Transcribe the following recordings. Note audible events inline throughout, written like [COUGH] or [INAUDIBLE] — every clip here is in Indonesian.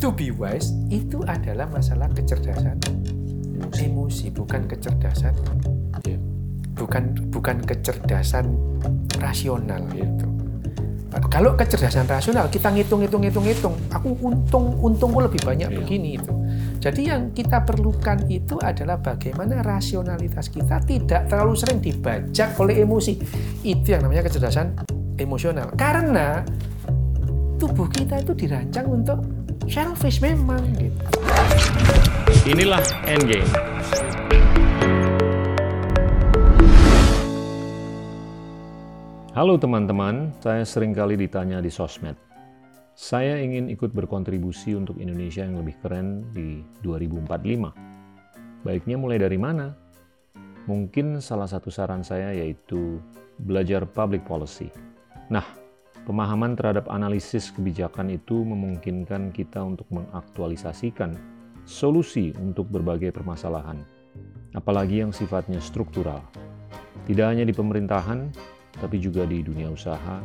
to be wise itu adalah masalah kecerdasan emosi, bukan kecerdasan Iya. bukan bukan kecerdasan rasional gitu. Kalau kecerdasan rasional kita ngitung hitung hitung hitung, aku untung untungku lebih banyak Iya. begini itu. Jadi yang kita perlukan itu adalah bagaimana rasionalitas kita tidak terlalu sering dibajak oleh emosi. Itu yang namanya kecerdasan emosional. Karena tubuh kita itu dirancang untuk selfish memang gitu. Inilah Endgame. Halo teman-teman, saya sering kali ditanya di sosmed. Saya ingin ikut berkontribusi untuk Indonesia yang lebih keren di 2045. Baiknya mulai dari mana? Mungkin salah satu saran saya yaitu belajar public policy. Nah, pemahaman terhadap analisis kebijakan itu memungkinkan kita untuk mengaktualisasikan solusi untuk berbagai permasalahan, apalagi yang sifatnya struktural. Tidak hanya di pemerintahan, tapi juga di dunia usaha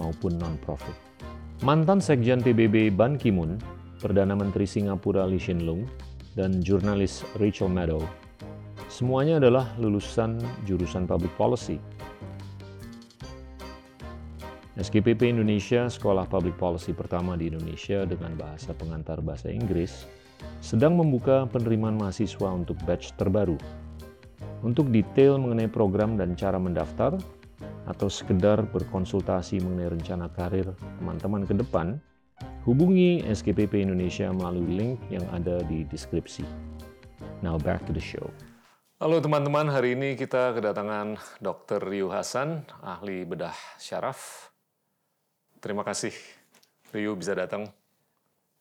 maupun non-profit. Mantan Sekjen PBB Ban Ki-moon, Perdana Menteri Singapura Lee Hsien Loong, dan jurnalis Rachel Maddow, semuanya adalah lulusan jurusan Public Policy. SKPP Indonesia, sekolah public policy pertama di Indonesia dengan bahasa pengantar bahasa Inggris, sedang membuka penerimaan mahasiswa untuk batch terbaru. Untuk detail mengenai program dan cara mendaftar, atau sekedar berkonsultasi mengenai rencana karir teman-teman ke depan, hubungi SKPP Indonesia melalui link yang ada di deskripsi. Now back to the show. Halo teman-teman, hari ini kita kedatangan Dr. Rio Hasan, ahli bedah syaraf. Terima kasih Rio bisa datang.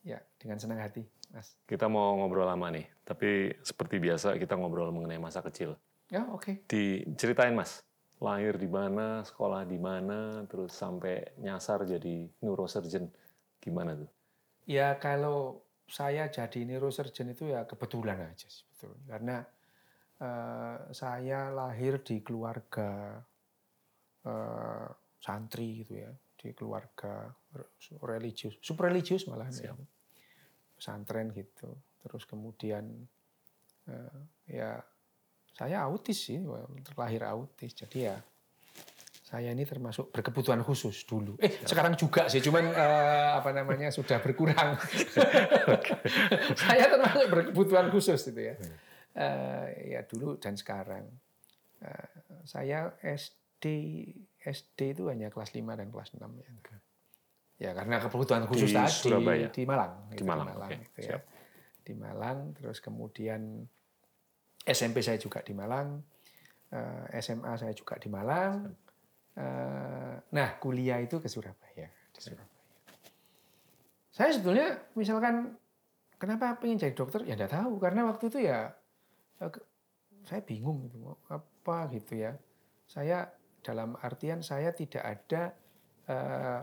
Ya, dengan senang hati, Mas. Kita mau ngobrol lama nih, tapi seperti biasa kita ngobrol mengenai masa kecil. Ya, oke. Diceritain Mas, lahir di mana, sekolah di mana, terus sampai nyasar jadi neurosurgeon. Gimana tuh? Ya kalau saya jadi neurosurgeon itu ya kebetulan aja sebetulnya. Karena eh, saya lahir di keluarga eh, santri gitu ya, di keluarga religius, super religius malah ya. pesantren gitu. Terus kemudian eh, ya saya autis sih, terlahir autis. Jadi ya saya ini termasuk berkebutuhan khusus dulu. Eh sekarang juga sih, cuman eh, apa namanya sudah berkurang. [LAUGHS] [LAUGHS] saya termasuk berkebutuhan khusus gitu ya. Eh, ya dulu dan sekarang. Eh, saya SD SD itu hanya kelas 5 dan kelas 6 ya. Ya karena kebutuhan khusus Di tadi Surabaya? di Malang. Di gitu, Malang, oke, gitu ya. siap. Di Malang, terus kemudian SMP saya juga di Malang, eh, SMA saya juga di Malang. Eh, Nah, kuliah itu ke Surabaya, di Surabaya. Saya sebetulnya misalkan kenapa pengen jadi dokter ya enggak tahu karena waktu itu ya eh, saya bingung gitu apa gitu ya. Saya dalam artian saya tidak ada eh,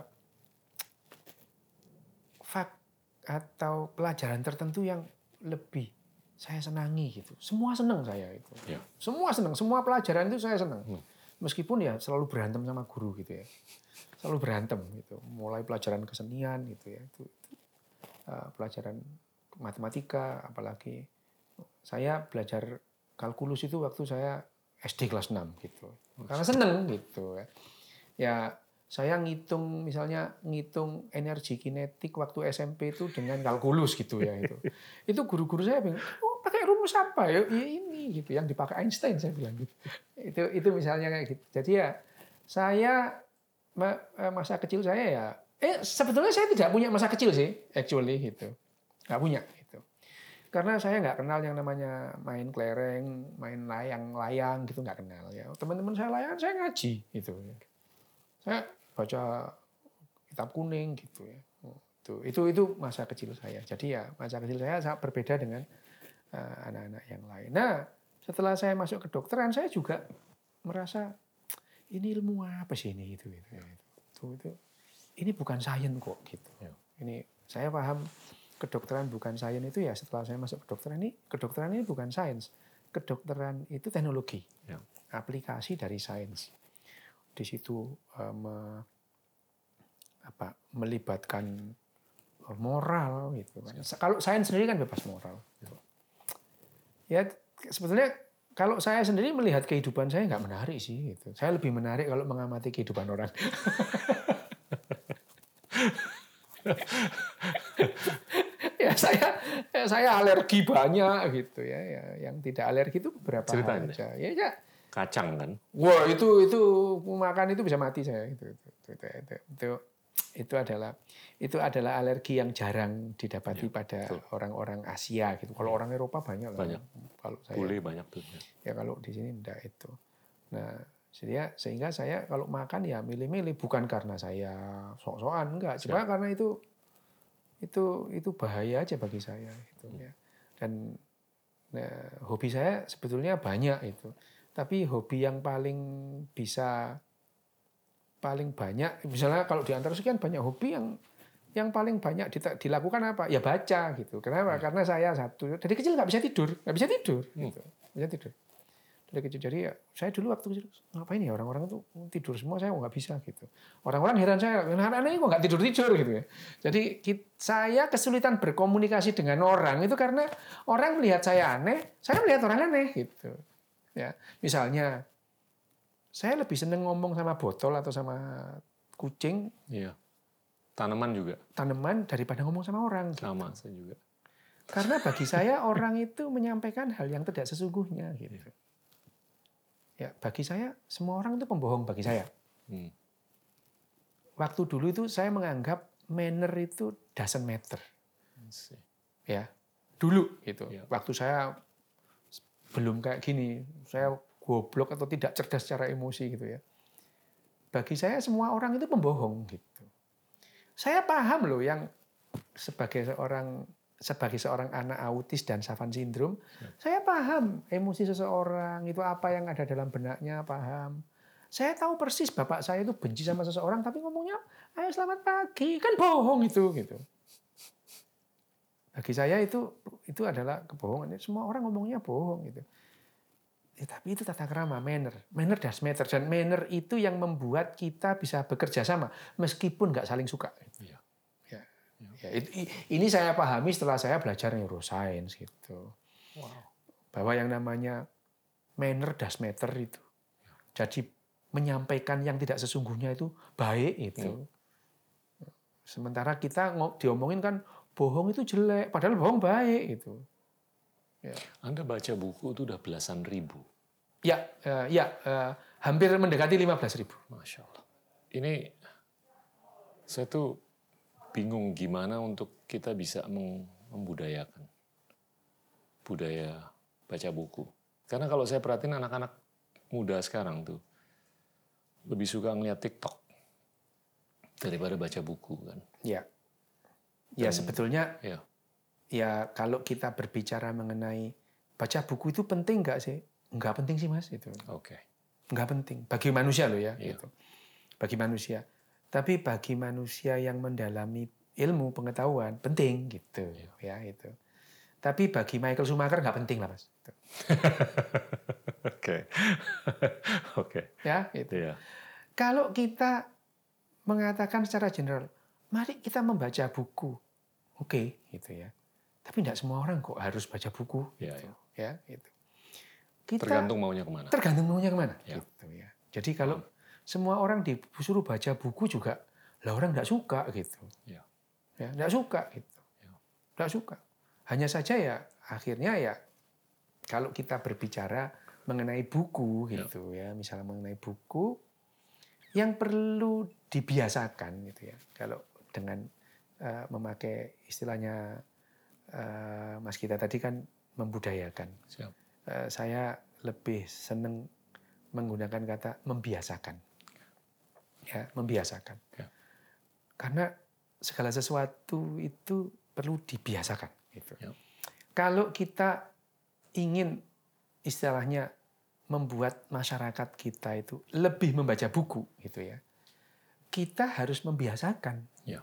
fak atau pelajaran tertentu yang lebih saya senangi gitu. Semua senang saya itu. Ya. Semua senang, semua pelajaran itu saya senang. Hmm. Meskipun ya selalu berantem sama guru gitu ya. Selalu berantem gitu. Mulai pelajaran kesenian gitu ya. Itu, itu, eh, pelajaran matematika apalagi saya belajar kalkulus itu waktu saya SD kelas 6 gitu. Karena seneng gitu ya. Ya saya ngitung misalnya ngitung energi kinetik waktu SMP itu dengan kalkulus gitu ya itu. [LAUGHS] itu guru-guru saya bilang, "Oh, pakai rumus apa ya?" Ya ini gitu yang dipakai Einstein saya bilang gitu. [LAUGHS] Itu itu misalnya kayak gitu. Jadi ya saya eh, masa kecil saya ya eh sebetulnya saya tidak punya masa kecil sih actually gitu. nggak punya. Karena saya nggak kenal yang namanya main kelereng, main layang-layang gitu nggak kenal ya. Teman-teman saya layangan saya ngaji gitu. Saya baca kitab kuning gitu ya. Itu itu itu masa kecil saya. Jadi ya masa kecil saya sangat berbeda dengan eh, anak-anak yang lain. Nah, setelah saya masuk ke dokteran saya juga merasa ini ilmu apa sih ini gitu gitu. ya. Itu, itu ini bukan sains kok gitu. Ini saya paham kedokteran bukan sains itu ya setelah saya masuk kedokteran ini kedokteran ini bukan sains. Kedokteran itu teknologi. Ya. Aplikasi dari sains. Di situ eh, me- apa, melibatkan moral gitu kan. Kalau saya sendiri kan bebas moral. Ya sebetulnya kalau saya sendiri melihat kehidupan saya nggak menarik sih gitu. Saya lebih menarik kalau mengamati kehidupan orang. [LAUGHS] ya saya ya saya alergi banyak gitu ya, ya. Yang tidak alergi itu beberapa Ceritain aja. Ya, ya. Kacang kan? wah itu itu makan itu bisa mati saya. Itu itu itu, itu, itu, itu adalah itu adalah alergi yang jarang didapati Ya, pada orang-orang Asia gitu. Kalau orang Eropa banyak lah Banyak. kalau saya. Boleh banyak tuh. ya. ya kalau di sini enggak itu. Nah sehingga sehingga saya kalau makan ya milih-milih. Bukan karena saya sok-sokan enggak. Cuma karena itu itu itu bahaya aja bagi saya itu ya. Dan nah, hobi saya sebetulnya banyak itu tapi hobi yang paling bisa paling banyak misalnya kalau di antara sekian banyak hobi yang yang paling banyak dilakukan apa? Ya baca gitu. Kenapa? Karena saya satu dari kecil nggak bisa tidur nggak bisa tidur gitu. Nggak bisa tidur dari kecil jadi ya saya dulu waktu kecil ngapain ya orang-orang itu tidur semua? Saya nggak bisa gitu. Orang-orang heran saya anak-anak ini kok nggak tidur tidur? Gitu ya. Jadi saya kesulitan berkomunikasi dengan orang itu karena orang melihat saya aneh saya melihat orang aneh gitu. Ya misalnya saya lebih seneng ngomong sama botol atau sama kucing Iya. Tanaman juga. Tanaman daripada ngomong sama orang gitu. sama saya juga. karena bagi saya orang itu menyampaikan hal yang tidak sesungguhnya gitu ya bagi saya semua orang itu pembohong bagi saya. Hmm. waktu dulu itu saya menganggap manner itu doesn't matter. Ya dulu gitu. Ya. waktu saya belum kayak gini saya goblok atau tidak cerdas secara emosi gitu ya. Bagi saya semua orang itu pembohong gitu. Saya paham loh yang sebagai seorang sebagai seorang anak autis dan Savan sindrom saya paham emosi seseorang itu apa yang ada dalam benaknya paham saya tahu persis bapak saya itu benci sama seseorang tapi ngomongnya ayo selamat pagi kan bohong itu gitu bagi saya itu itu adalah kebohongan. Semua orang ngomongnya bohong gitu. Ya, tapi itu tata krama, manner. Manner does matter. Dan manner itu yang membuat kita bisa bekerja sama. Meskipun nggak saling suka. Iya. Ya. Ya, ini saya pahami setelah saya belajar neuroscience gitu. Wow. Bahwa yang namanya manner does matter itu. Jadi menyampaikan yang tidak sesungguhnya itu baik itu. Sementara kita diomongin kan bohong itu jelek, padahal bohong baik itu. Anda baca buku itu udah belasan ribu. Ya, eh, ya eh, hampir mendekati 15 ribu. Masya Allah. Ini saya tuh bingung gimana untuk kita bisa membudayakan budaya baca buku. Karena kalau saya perhatiin anak-anak muda sekarang tuh lebih suka ngeliat TikTok daripada baca buku kan. Ya, ya sebetulnya Ya, ya kalau kita berbicara mengenai baca buku itu penting nggak sih? Nggak penting sih mas itu. oke. Nggak penting bagi manusia loh ya. Iya. Gitu. Bagi manusia. Tapi bagi manusia yang mendalami ilmu pengetahuan penting gitu ya itu. Tapi bagi Michael Schumacher nggak penting lah mas. Gitu. [LAUGHS] Oke. [LAUGHS] Oke. Ya, itu. Iya. Kalau kita mengatakan secara general, mari kita membaca buku, oke, gitu ya. Tapi tidak semua orang kok harus baca buku, Iya, gitu, ya, itu. Kita Tergantung maunya ke mana. tergantung maunya ke mana, Ya. gitu ya. Jadi kalau semua orang disuruh baca buku juga, lah orang tidak suka, gitu. Ya. Ya, tidak suka, gitu. Ya. Suka. Hanya saja ya, akhirnya ya, kalau kita berbicara mengenai buku, gitu ya, misalnya mengenai buku, yang perlu dibiasakan gitu ya. Kalau dengan eh, memakai istilahnya eh, Mas kita tadi kan membudayakan. Siap. Eh, saya lebih seneng menggunakan kata membiasakan. Ya, membiasakan. Ya. Karena segala sesuatu itu perlu dibiasakan gitu. Ya. Kalau kita ingin istilahnya membuat masyarakat kita itu lebih membaca buku gitu ya. Kita harus membiasakan. Ya.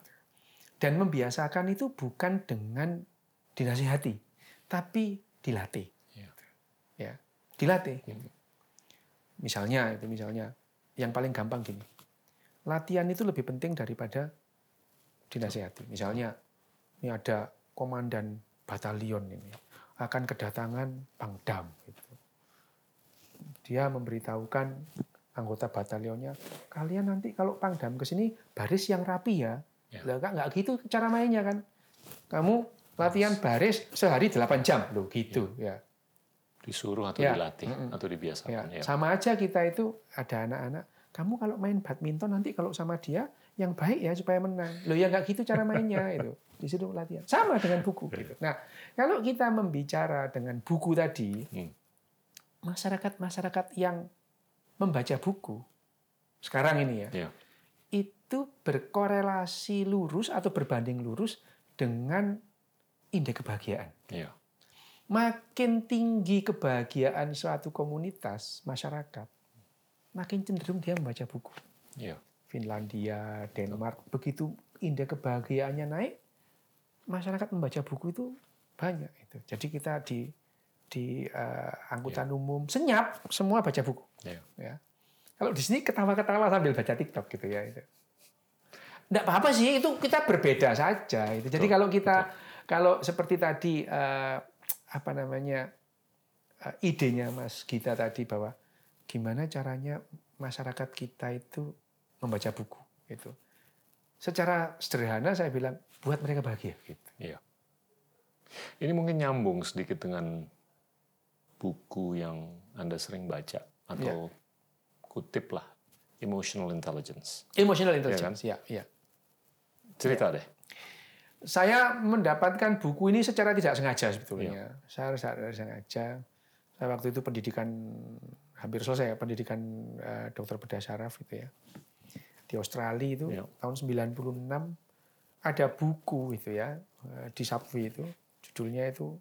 Dan membiasakan itu bukan dengan dinasihati, tapi dilatih. Ya. Ya, dilatih. gitu. Misalnya itu misalnya yang paling gampang gini. Latihan itu lebih penting daripada dinasihati. Misalnya ini ada komandan batalion ini akan kedatangan Pangdam. Gitu. Dia memberitahukan anggota batalionnya, kalian nanti kalau Pangdam ke sini baris yang rapi ya. Ya. Lah nggak gitu cara mainnya kan. Kamu latihan baris sehari 8 jam loh gitu ya. Disuruh atau Ya. dilatih Mm-mm. atau dibiasakan. Ya, Ya. sama aja kita itu ada anak-anak. Kamu kalau main badminton nanti kalau sama dia yang baik ya supaya menang. Loh ya nggak gitu cara mainnya [LAUGHS] itu. Disuruh latihan. Sama dengan buku gitu. Nah, kalau kita membicara dengan buku tadi, Hmm. masyarakat-masyarakat yang membaca buku sekarang ini ya, Ya. itu berkorelasi lurus atau berbanding lurus dengan indeks kebahagiaan Ya. makin tinggi kebahagiaan suatu komunitas masyarakat, makin cenderung dia membaca buku. Ya. Finlandia, Denmark, begitu indeks kebahagiaannya naik, masyarakat membaca buku itu banyak itu. Jadi kita di di eh, angkutan umum senyap semua baca buku. Ya. Ya. Kalau di sini ketawa-ketawa sambil baca TikTok gitu ya itu. Enggak apa-apa sih, itu kita berbeda saja. Itu. Jadi Betul, kalau kita kalau seperti tadi eh, apa namanya eh, idenya Mas Gita tadi bahwa gimana caranya masyarakat kita itu membaca buku itu. Secara sederhana saya bilang buat mereka bahagia gitu. Iya. Ini mungkin nyambung sedikit dengan buku yang Anda sering baca atau kutip lah emotional intelligence. Emotional intelligence, ya, ya. Cerita deh. Saya mendapatkan buku ini secara tidak sengaja sebetulnya. Saya tidak sengaja. Saya waktu itu pendidikan hampir selesai ya, pendidikan eh, dokter bedah saraf gitu ya. Di Australia itu Ya. tahun 96 ada buku itu ya eh, di Subway itu judulnya itu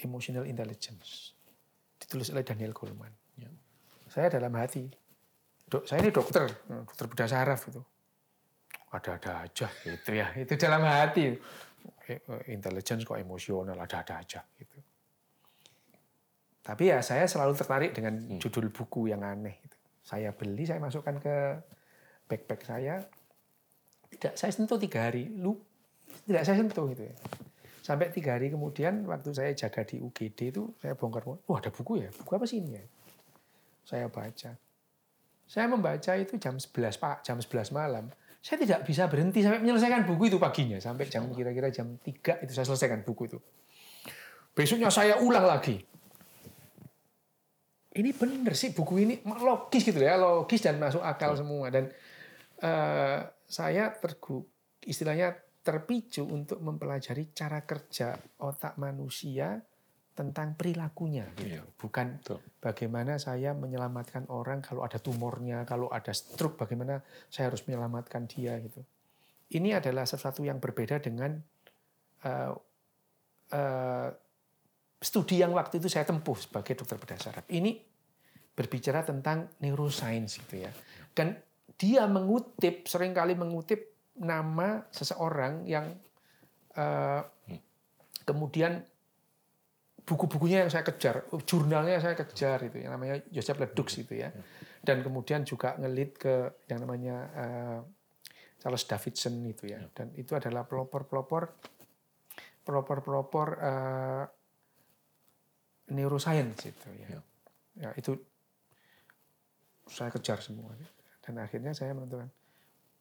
Emotional Intelligence. Ditulis oleh Daniel Goleman. Ya. Saya dalam hati, dok, saya ini dokter, eh, dokter bedah saraf itu ada-ada aja gitu ya itu dalam hati intelligence kok emosional ada-ada aja gitu tapi ya saya selalu tertarik dengan judul buku yang aneh itu. Saya beli saya masukkan ke backpack saya. Tidak saya sentuh tiga hari. Lu tidak saya sentuh gitu ya. Sampai tiga hari kemudian waktu saya jaga di UGD itu saya bongkar wah ada buku ya? Buku apa sih ini ya? Saya baca. Saya membaca itu jam 11 pak jam 11 malam. Saya tidak bisa berhenti sampai menyelesaikan buku itu paginya. Sampai jam kira-kira jam 3 itu saya selesaikan buku itu. Besoknya saya ulang lagi ini bener sih buku ini logis gitu ya logis dan masuk akal semua dan eh, saya tergu istilahnya terpicu untuk mempelajari cara kerja otak manusia tentang perilakunya gitu Iya. bukan Betul. bagaimana saya menyelamatkan orang kalau ada tumornya kalau ada stroke bagaimana saya harus menyelamatkan dia gitu ini adalah sesuatu yang berbeda dengan eh, eh, studi yang waktu itu saya tempuh sebagai dokter bedah saraf. Ini berbicara tentang neuroscience gitu ya. Dan dia mengutip sering kali mengutip nama seseorang yang eh, kemudian buku-bukunya yang saya kejar, jurnalnya saya kejar itu yang namanya Joseph Ledux itu ya. Dan kemudian juga ngelit ke yang namanya eh, Charles Davidson itu ya. Dan itu adalah pelopor-pelopor pelopor-pelopor eh, neuroscience itu. Ya. Ya, itu saya kejar semua dan akhirnya saya menentukan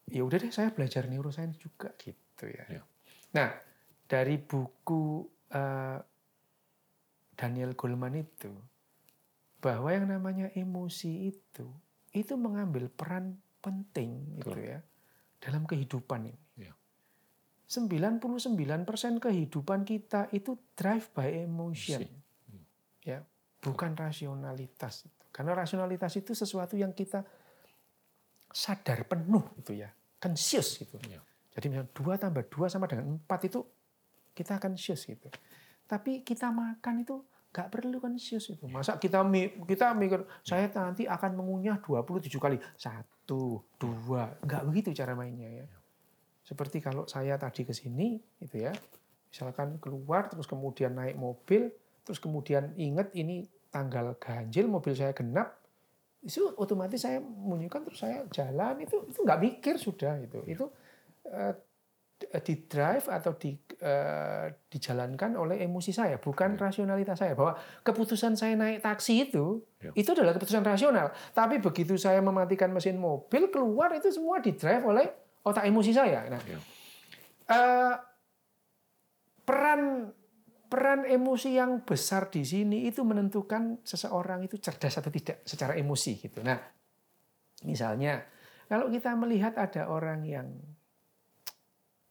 ya udah deh saya belajar neuroscience juga gitu ya. Ya. Nah, dari buku eh, Daniel Goleman itu bahwa yang namanya emosi itu itu mengambil peran penting gitu Betul. ya dalam kehidupan ini. Ya. 99% kehidupan kita itu drive by emotion. Emosi. Ya, bukan rasionalitas. Karena rasionalitas itu sesuatu yang kita sadar penuh gitu ya, conscious gitu. Ya. Jadi misalnya 2 tambah 2 sama dengan 4 itu kita conscious gitu. Tapi kita makan itu nggak perlu conscious itu. Masa kita kita mikir saya nanti akan mengunyah 27 kali. Satu, dua, nggak begitu cara mainnya ya. Seperti kalau saya tadi ke sini gitu ya. Misalkan keluar terus kemudian naik mobil, terus kemudian ingat ini tanggal ganjil mobil saya genap, itu otomatis saya menunjukkan terus saya jalan itu itu nggak mikir sudah itu itu eh, di drive atau di uh, dijalankan oleh emosi saya, bukan ya. rasionalitas saya. Bahwa keputusan saya naik taksi itu ya. itu adalah keputusan rasional. Tapi begitu saya mematikan mesin mobil keluar itu semua di drive oleh otak emosi saya. Nah, ya. uh, peran peran emosi yang besar di sini itu menentukan seseorang itu cerdas atau tidak secara emosi gitu. Nah, misalnya kalau kita melihat ada orang yang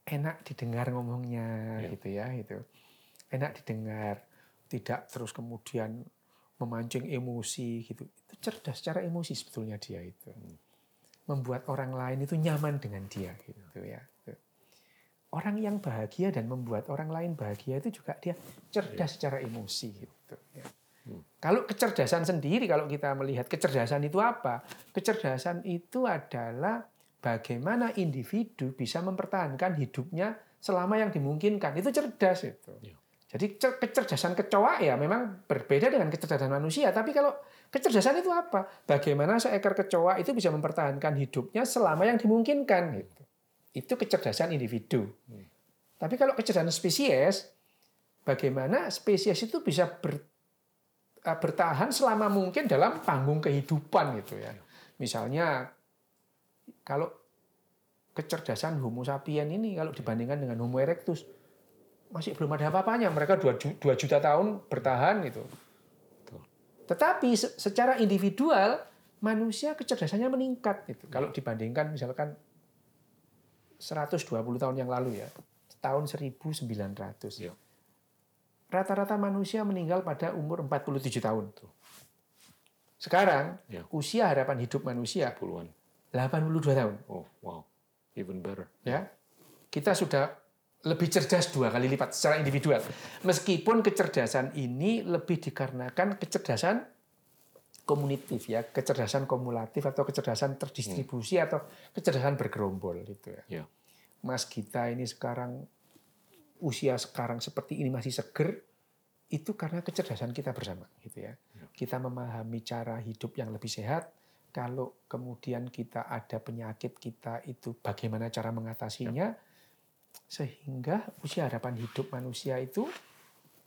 enak didengar ngomongnya ya. gitu ya, itu enak didengar, tidak terus kemudian memancing emosi gitu. Itu cerdas secara emosi sebetulnya dia itu. Hmm. Membuat orang lain itu nyaman dengan dia gitu ya. Orang yang bahagia dan membuat orang lain bahagia itu juga dia cerdas ya. secara emosi gitu ya. Hmm. Kalau kecerdasan sendiri, kalau kita melihat kecerdasan itu apa? Kecerdasan itu adalah bagaimana individu bisa mempertahankan hidupnya selama yang dimungkinkan. Itu cerdas itu. Ya. Jadi kecerdasan kecoa ya memang berbeda dengan kecerdasan manusia. Tapi kalau kecerdasan itu apa? Bagaimana seekor kecoa itu bisa mempertahankan hidupnya selama yang dimungkinkan. Gitu. Itu kecerdasan individu. Hmm. Tapi kalau kecerdasan spesies, bagaimana spesies itu bisa ber, Eh, bertahan selama mungkin dalam panggung kehidupan gitu ya. Misalnya kalau kecerdasan Homo sapien ini kalau dibandingkan dengan Homo erectus masih belum ada apa-apanya. Mereka 2 juta tahun bertahan gitu. Tetapi secara individual manusia kecerdasannya meningkat gitu. Kalau dibandingkan misalkan 120 tahun yang lalu ya, tahun 1900. Ya rata-rata manusia meninggal pada umur 47 tahun. Sekarang ya. usia harapan hidup manusia puluhan 82 tahun. Oh, wow. Even better. Ya. Kita sudah lebih cerdas dua kali lipat secara individual. Meskipun kecerdasan ini lebih dikarenakan kecerdasan komunitif ya, kecerdasan kumulatif atau kecerdasan terdistribusi hmm. atau kecerdasan bergerombol gitu ya. ya. Mas kita ini sekarang usia sekarang seperti ini masih seger itu karena kecerdasan kita bersama gitu ya. ya. Kita memahami cara hidup yang lebih sehat. Kalau kemudian kita ada penyakit kita itu bagaimana cara mengatasinya ya. sehingga usia harapan hidup manusia itu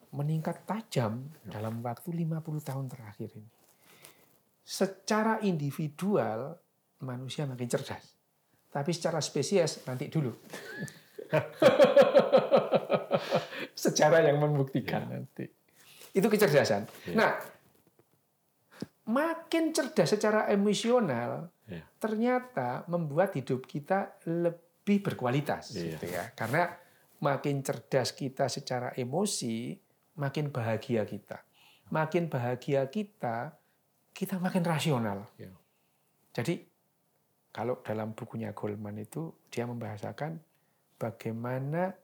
meningkat tajam ya. dalam waktu 50 tahun terakhir ini. Secara individual manusia makin cerdas. Tapi secara spesies nanti dulu. [LAUGHS] Secara yang membuktikan ya. nanti. Itu kecerdasan. Ya. Nah, makin cerdas secara emosional, ya. ternyata membuat hidup kita lebih berkualitas, ya. gitu ya. Karena makin cerdas kita secara emosi, makin bahagia kita. Makin bahagia kita, kita makin rasional. Ya. Jadi kalau dalam bukunya Goldman itu dia membahasakan bagaimana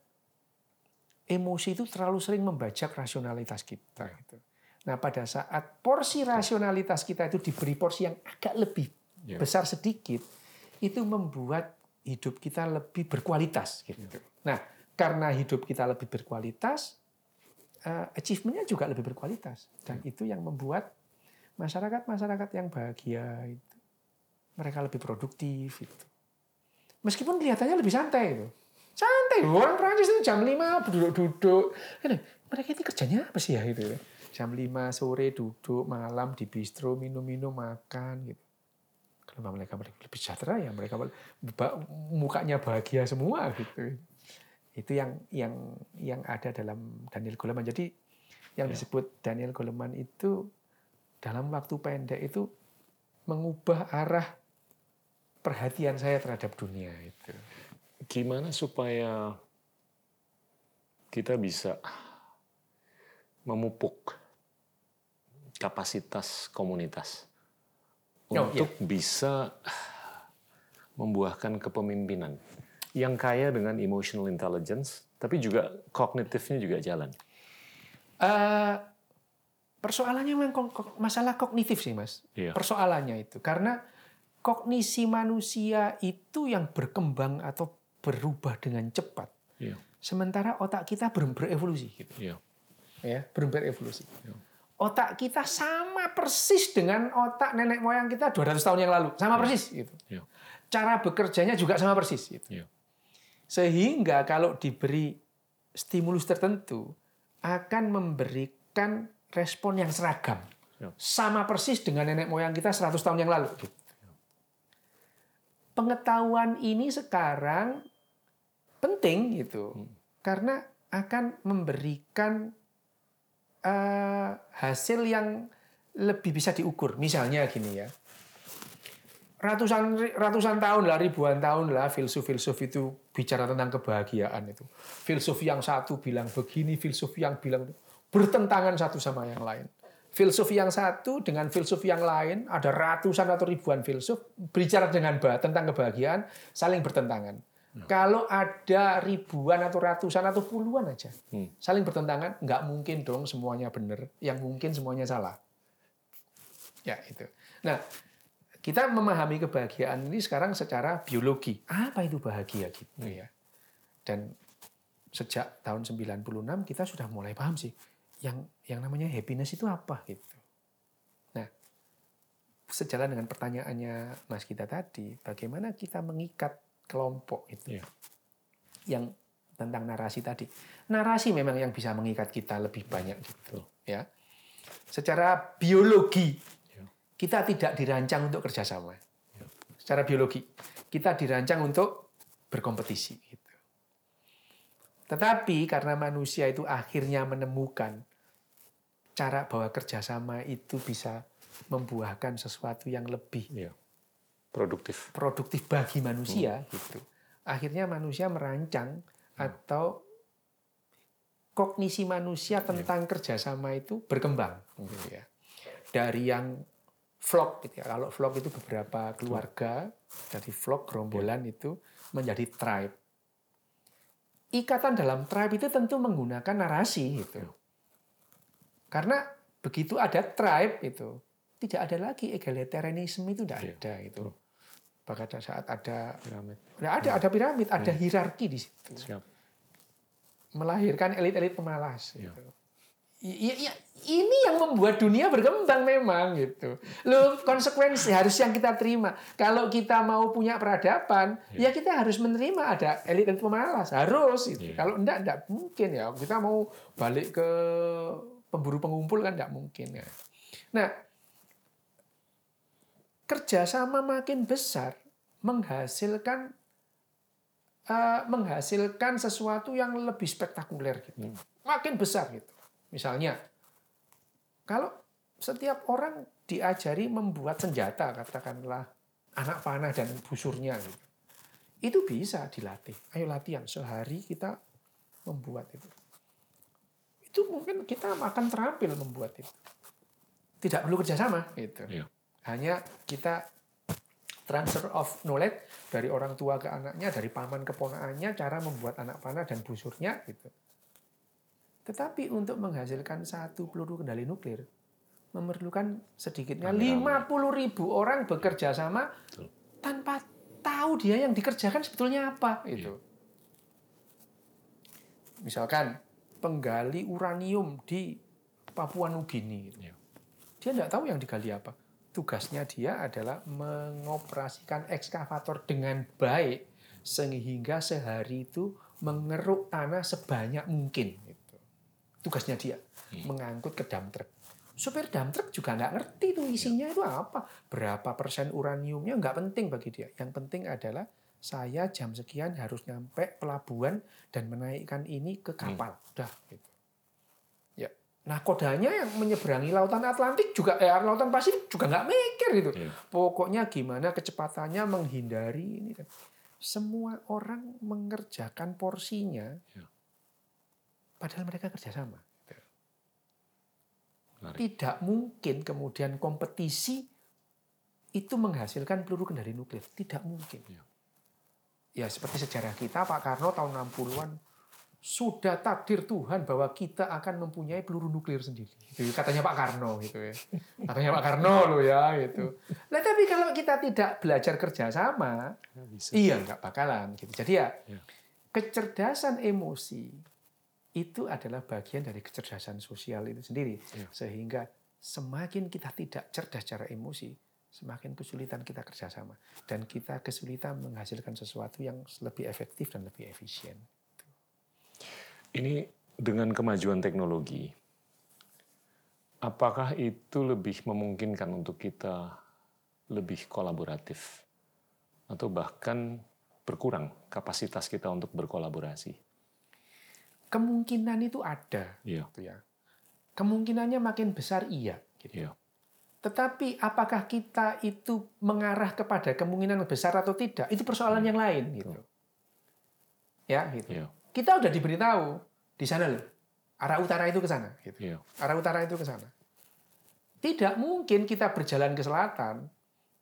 emosi itu terlalu sering membajak rasionalitas kita. Gitu. Nah pada saat porsi rasionalitas kita itu diberi porsi yang agak lebih yeah. besar sedikit, itu membuat hidup kita lebih berkualitas. Gitu. Yeah. Nah karena hidup kita lebih berkualitas, uh, achievementnya juga lebih berkualitas. Dan yeah. itu yang membuat masyarakat-masyarakat yang bahagia itu mereka lebih produktif itu. Meskipun kelihatannya lebih santai itu. Santai, orang Prancis itu jam 5 duduk-duduk. Mereka ini kerjanya apa sih ya itu ya? Jam 5 sore duduk, malam di bistro, minum-minum, makan gitu. Kalau mereka lebih sejahtera ya mereka mukanya bahagia semua gitu. Itu yang yang yang ada dalam Daniel Goleman. Jadi yang ya. disebut Daniel Goleman itu dalam waktu pendek itu mengubah arah perhatian saya terhadap dunia itu gimana supaya kita bisa memupuk kapasitas komunitas oh, untuk iya. bisa membuahkan kepemimpinan yang kaya dengan emotional intelligence, tapi juga kognitifnya juga jalan. Uh, persoalannya memang masalah kognitif sih, mas. Iya. Persoalannya itu karena kognisi manusia itu yang berkembang atau berubah dengan cepat. Yeah. Sementara otak kita belum berevolusi gitu. Yeah. Ya, belum berevolusi. Yeah. Otak kita sama persis dengan otak nenek moyang kita 200 tahun yang lalu, sama yeah. persis gitu. Yeah. Cara bekerjanya juga sama persis gitu. Yeah. Sehingga kalau diberi stimulus tertentu akan memberikan respon yang seragam. Ya. Sama persis dengan nenek moyang kita 100 tahun yang lalu. Pengetahuan ini sekarang penting gitu. Karena akan memberikan eh, hasil yang lebih bisa diukur. Misalnya gini ya. Ratusan ratusan tahun lah, ribuan tahun lah filsuf-filsuf itu bicara tentang kebahagiaan itu. Filsuf yang satu bilang begini, filsuf yang bilang bertentangan satu sama yang lain. Filsuf yang satu dengan filsuf yang lain, ada ratusan atau ribuan filsuf bicara dengan bah- tentang kebahagiaan, saling bertentangan. Kalau ada ribuan atau ratusan atau puluhan aja, Hmm. saling bertentangan, nggak mungkin dong semuanya benar, yang mungkin semuanya salah. Ya itu. Nah, kita memahami kebahagiaan ini sekarang secara biologi. Apa itu bahagia gitu ya? Dan sejak tahun 96 kita sudah mulai paham sih yang yang namanya happiness itu apa gitu. Nah, sejalan dengan pertanyaannya Mas kita tadi, bagaimana kita mengikat kelompok itu Iya. yang tentang narasi tadi. Narasi memang yang bisa mengikat kita lebih banyak gitu, ya. Secara biologi Ya. kita tidak dirancang untuk kerjasama. Secara biologi kita dirancang untuk berkompetisi. Gitu. Tetapi karena manusia itu akhirnya menemukan cara bahwa kerjasama itu bisa membuahkan sesuatu yang lebih Iya. Produktif. produktif bagi manusia gitu. Akhirnya manusia merancang atau kognisi manusia tentang kerjasama itu berkembang gitu ya. Dari yang vlog gitu ya. Kalau vlog itu beberapa keluarga dari vlog gerombolan itu menjadi tribe. Ikatan dalam tribe itu tentu menggunakan narasi gitu. Karena begitu ada tribe itu tidak ada lagi egalitarianisme itu tidak Iya. ada itu. Pada saat ada Piramid. Nah, ada ada piramid, ada hierarki di situ. Siap. Melahirkan elit-elit pemalas. Iya. Gitu. I- i- i- ini yang membuat dunia berkembang memang gitu. Loh, konsekuensi harus yang kita terima. Kalau kita mau punya peradaban, ya kita harus menerima ada elit-elit pemalas, harus gitu. Iya. Kalau enggak enggak mungkin ya. Kita mau balik ke pemburu pengumpul kan enggak mungkin ya. Nah, kerjasama makin besar menghasilkan eh, menghasilkan sesuatu yang lebih spektakuler gitu. Makin besar gitu. Misalnya kalau setiap orang diajari membuat senjata katakanlah anak panah dan busurnya gitu. Itu bisa dilatih. Ayo latihan sehari kita membuat itu. Itu mungkin kita akan terampil membuat itu. Tidak perlu kerjasama gitu Iya. hanya kita transfer of knowledge dari orang tua ke anaknya, dari paman ke ponakannya, cara membuat anak panah dan busurnya gitu. Tetapi untuk menghasilkan satu peluru kendali nuklir memerlukan sedikitnya Rame-rame. 50 ribu orang bekerja sama Betul. tanpa tahu dia yang dikerjakan sebetulnya apa itu. Misalkan penggali uranium di Papua Nugini. Iya. Dia tidak tahu yang digali apa. Tugasnya dia adalah mengoperasikan ekskavator dengan baik sehingga sehari itu mengeruk tanah sebanyak mungkin. Gitu. Tugasnya dia mengangkut ke dump truck. Supir dump truck juga nggak ngerti tuh isinya itu apa. Berapa persen uraniumnya nggak penting bagi dia. Yang penting adalah saya jam sekian harus nyampe pelabuhan dan menaikkan ini ke kapal. Udah gitu. Ya. Nah, kodanya yang menyeberangi lautan Atlantik juga eh lautan Pasifik juga nggak mikir gitu. Iya. Pokoknya gimana kecepatannya menghindari ini dan semua orang mengerjakan porsinya. Iya. Padahal mereka kerjasama. Menarik. Tidak mungkin kemudian kompetisi itu menghasilkan peluru kendali nuklir. Tidak mungkin. Iya. Ya seperti sejarah kita Pak Karno tahun 60-an sudah takdir Tuhan bahwa kita akan mempunyai peluru nuklir sendiri. Gitu, katanya Pak Karno gitu ya. Katanya Pak Karno loh ya gitu. Nah tapi kalau kita tidak belajar kerjasama, Nggak bisa. iya nggak bakalan gitu. Jadi ya Iya. kecerdasan emosi itu adalah bagian dari kecerdasan sosial itu sendiri. Iya. Sehingga semakin kita tidak cerdas secara emosi, semakin kesulitan kita kerjasama dan kita kesulitan menghasilkan sesuatu yang lebih efektif dan lebih efisien. Ini dengan kemajuan teknologi, apakah itu lebih memungkinkan untuk kita lebih kolaboratif atau bahkan berkurang kapasitas kita untuk berkolaborasi? Kemungkinan itu ada, Iya. gitu ya. Kemungkinannya makin besar iya. Gitu. Iya. Tetapi apakah kita itu mengarah kepada kemungkinan besar atau tidak? Itu persoalan yang lain gitu. Ya, gitu. Iya. Kita udah diberitahu di sana loh. Arah utara itu ke sana gitu. Iya. Arah utara itu ke sana. Tidak mungkin kita berjalan ke selatan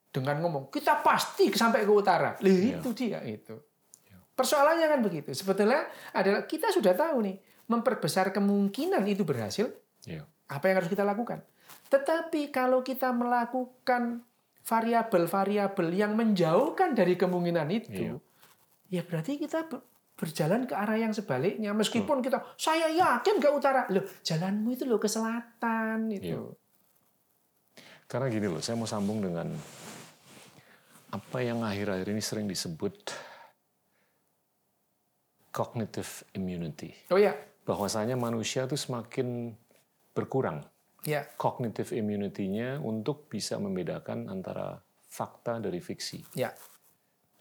dengan ngomong kita pasti sampai ke utara. Loh, Iya. itu dia itu. Persoalannya kan begitu. Sebetulnya adalah kita sudah tahu nih memperbesar kemungkinan itu berhasil Iya. apa yang harus kita lakukan. Tetapi kalau kita melakukan variabel-variabel yang menjauhkan dari kemungkinan itu, ya berarti kita ber- berjalan ke arah yang sebaliknya. Meskipun kita, saya yakin ke utara. Loh, jalanmu itu loh ke selatan itu. Iya. Karena gini loh, saya mau sambung dengan apa yang akhir-akhir ini sering disebut cognitive immunity. Oh ya, Bahwasanya manusia itu semakin berkurang ya, cognitive immunity-nya untuk bisa membedakan antara fakta dari fiksi. ya,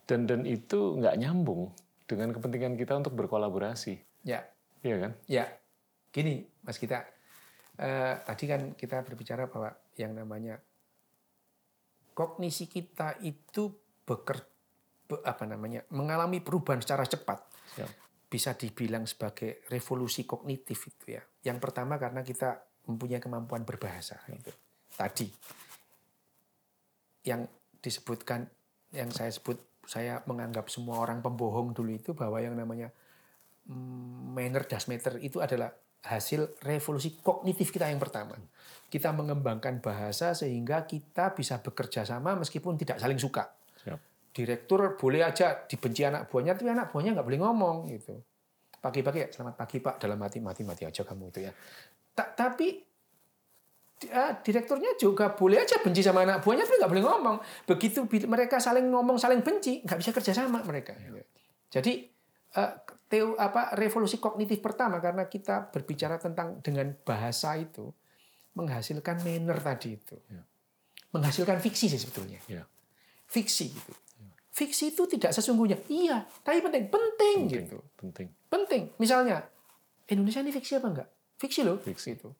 Dan dan itu nggak nyambung dengan kepentingan kita untuk berkolaborasi. ya, Iya kan? ya. Gini, Mas kita, eh, tadi kan kita berbicara bahwa yang namanya kognisi kita itu beker, be- apa namanya mengalami perubahan secara cepat. Siap. bisa dibilang sebagai revolusi kognitif itu ya. Yang pertama karena kita mempunyai kemampuan berbahasa itu. Tadi yang disebutkan yang saya sebut saya menganggap semua orang pembohong dulu itu bahwa yang namanya mm, manner das matter itu adalah hasil revolusi kognitif kita yang pertama. Kita mengembangkan bahasa sehingga kita bisa bekerja sama meskipun tidak saling suka Siap. direktur boleh aja dibenci anak buahnya tapi anak buahnya nggak boleh ngomong gitu pagi-pagi ya selamat pagi pak dalam hati mati mati aja kamu itu ya Ta- tapi eh, direkturnya juga boleh aja benci sama anak buahnya tapi nggak boleh ngomong begitu mereka saling ngomong saling benci nggak bisa kerja sama mereka jadi eh, teo apa revolusi kognitif pertama karena kita berbicara tentang dengan bahasa itu menghasilkan manner tadi itu Ya. menghasilkan fiksi sih sebetulnya Ya. fiksi gitu. Fiksi itu tidak sesungguhnya. Iya, tapi penting, penting, Penting. gitu. Penting. Penting. Misalnya, Indonesia ini fiksi apa enggak? Fiksi loh. Fiksi. Gitu.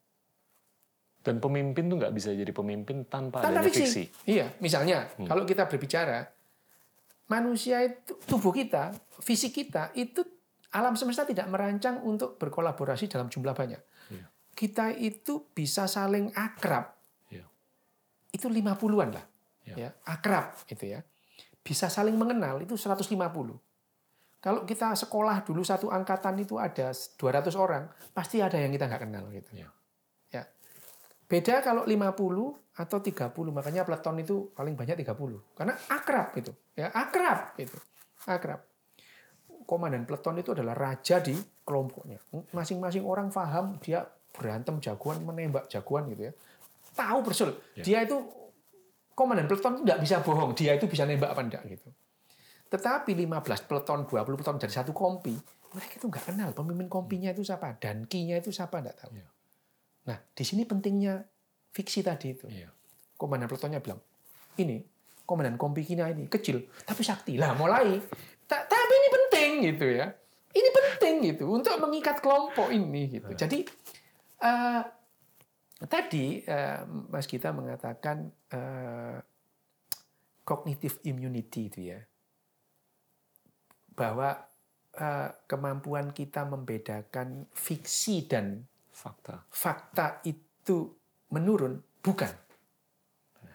Dan pemimpin tuh nggak bisa jadi pemimpin tanpa, Tanpa adanya fiksi. fiksi. Iya, misalnya kalau kita berbicara manusia itu tubuh kita, fisik kita itu alam semesta tidak merancang untuk berkolaborasi dalam jumlah banyak. Iya. Kita itu bisa saling akrab Iya. itu 50-an lah. Ya. Ya, akrab itu ya. Bisa saling mengenal itu 150. Kalau kita sekolah dulu satu angkatan itu ada 200 orang, pasti ada yang kita nggak kenal gitu. Ya. Ya. Beda kalau 50 atau 30, makanya peleton itu paling banyak 30. Karena akrab itu. Ya, akrab itu. Akrab. Komandan peleton itu adalah raja di kelompoknya. Masing-masing orang paham dia berantem jagoan, menembak jagoan gitu ya. Tahu persul. Ya. Dia itu komandan peleton itu nggak bisa bohong. Dia itu bisa nembak apa enggak gitu. Tetapi 15 peleton, 20 peleton dari satu kompi, mereka itu nggak kenal pemimpin kompinya itu siapa, dan kinya itu siapa nggak tahu. Ya. Nah, di sini pentingnya fiksi tadi itu. Iya. Komandan peletonnya bilang, ini komandan kompi kita ini kecil, tapi sakti. Lah mulai, Ta- tapi ini penting gitu ya. Ini penting gitu untuk mengikat kelompok ini gitu. Jadi eh, tadi eh, Mas Gita mengatakan eh, cognitive immunity itu ya, bahwa eh, kemampuan kita membedakan fiksi dan Fakta. fakta itu menurun, bukan.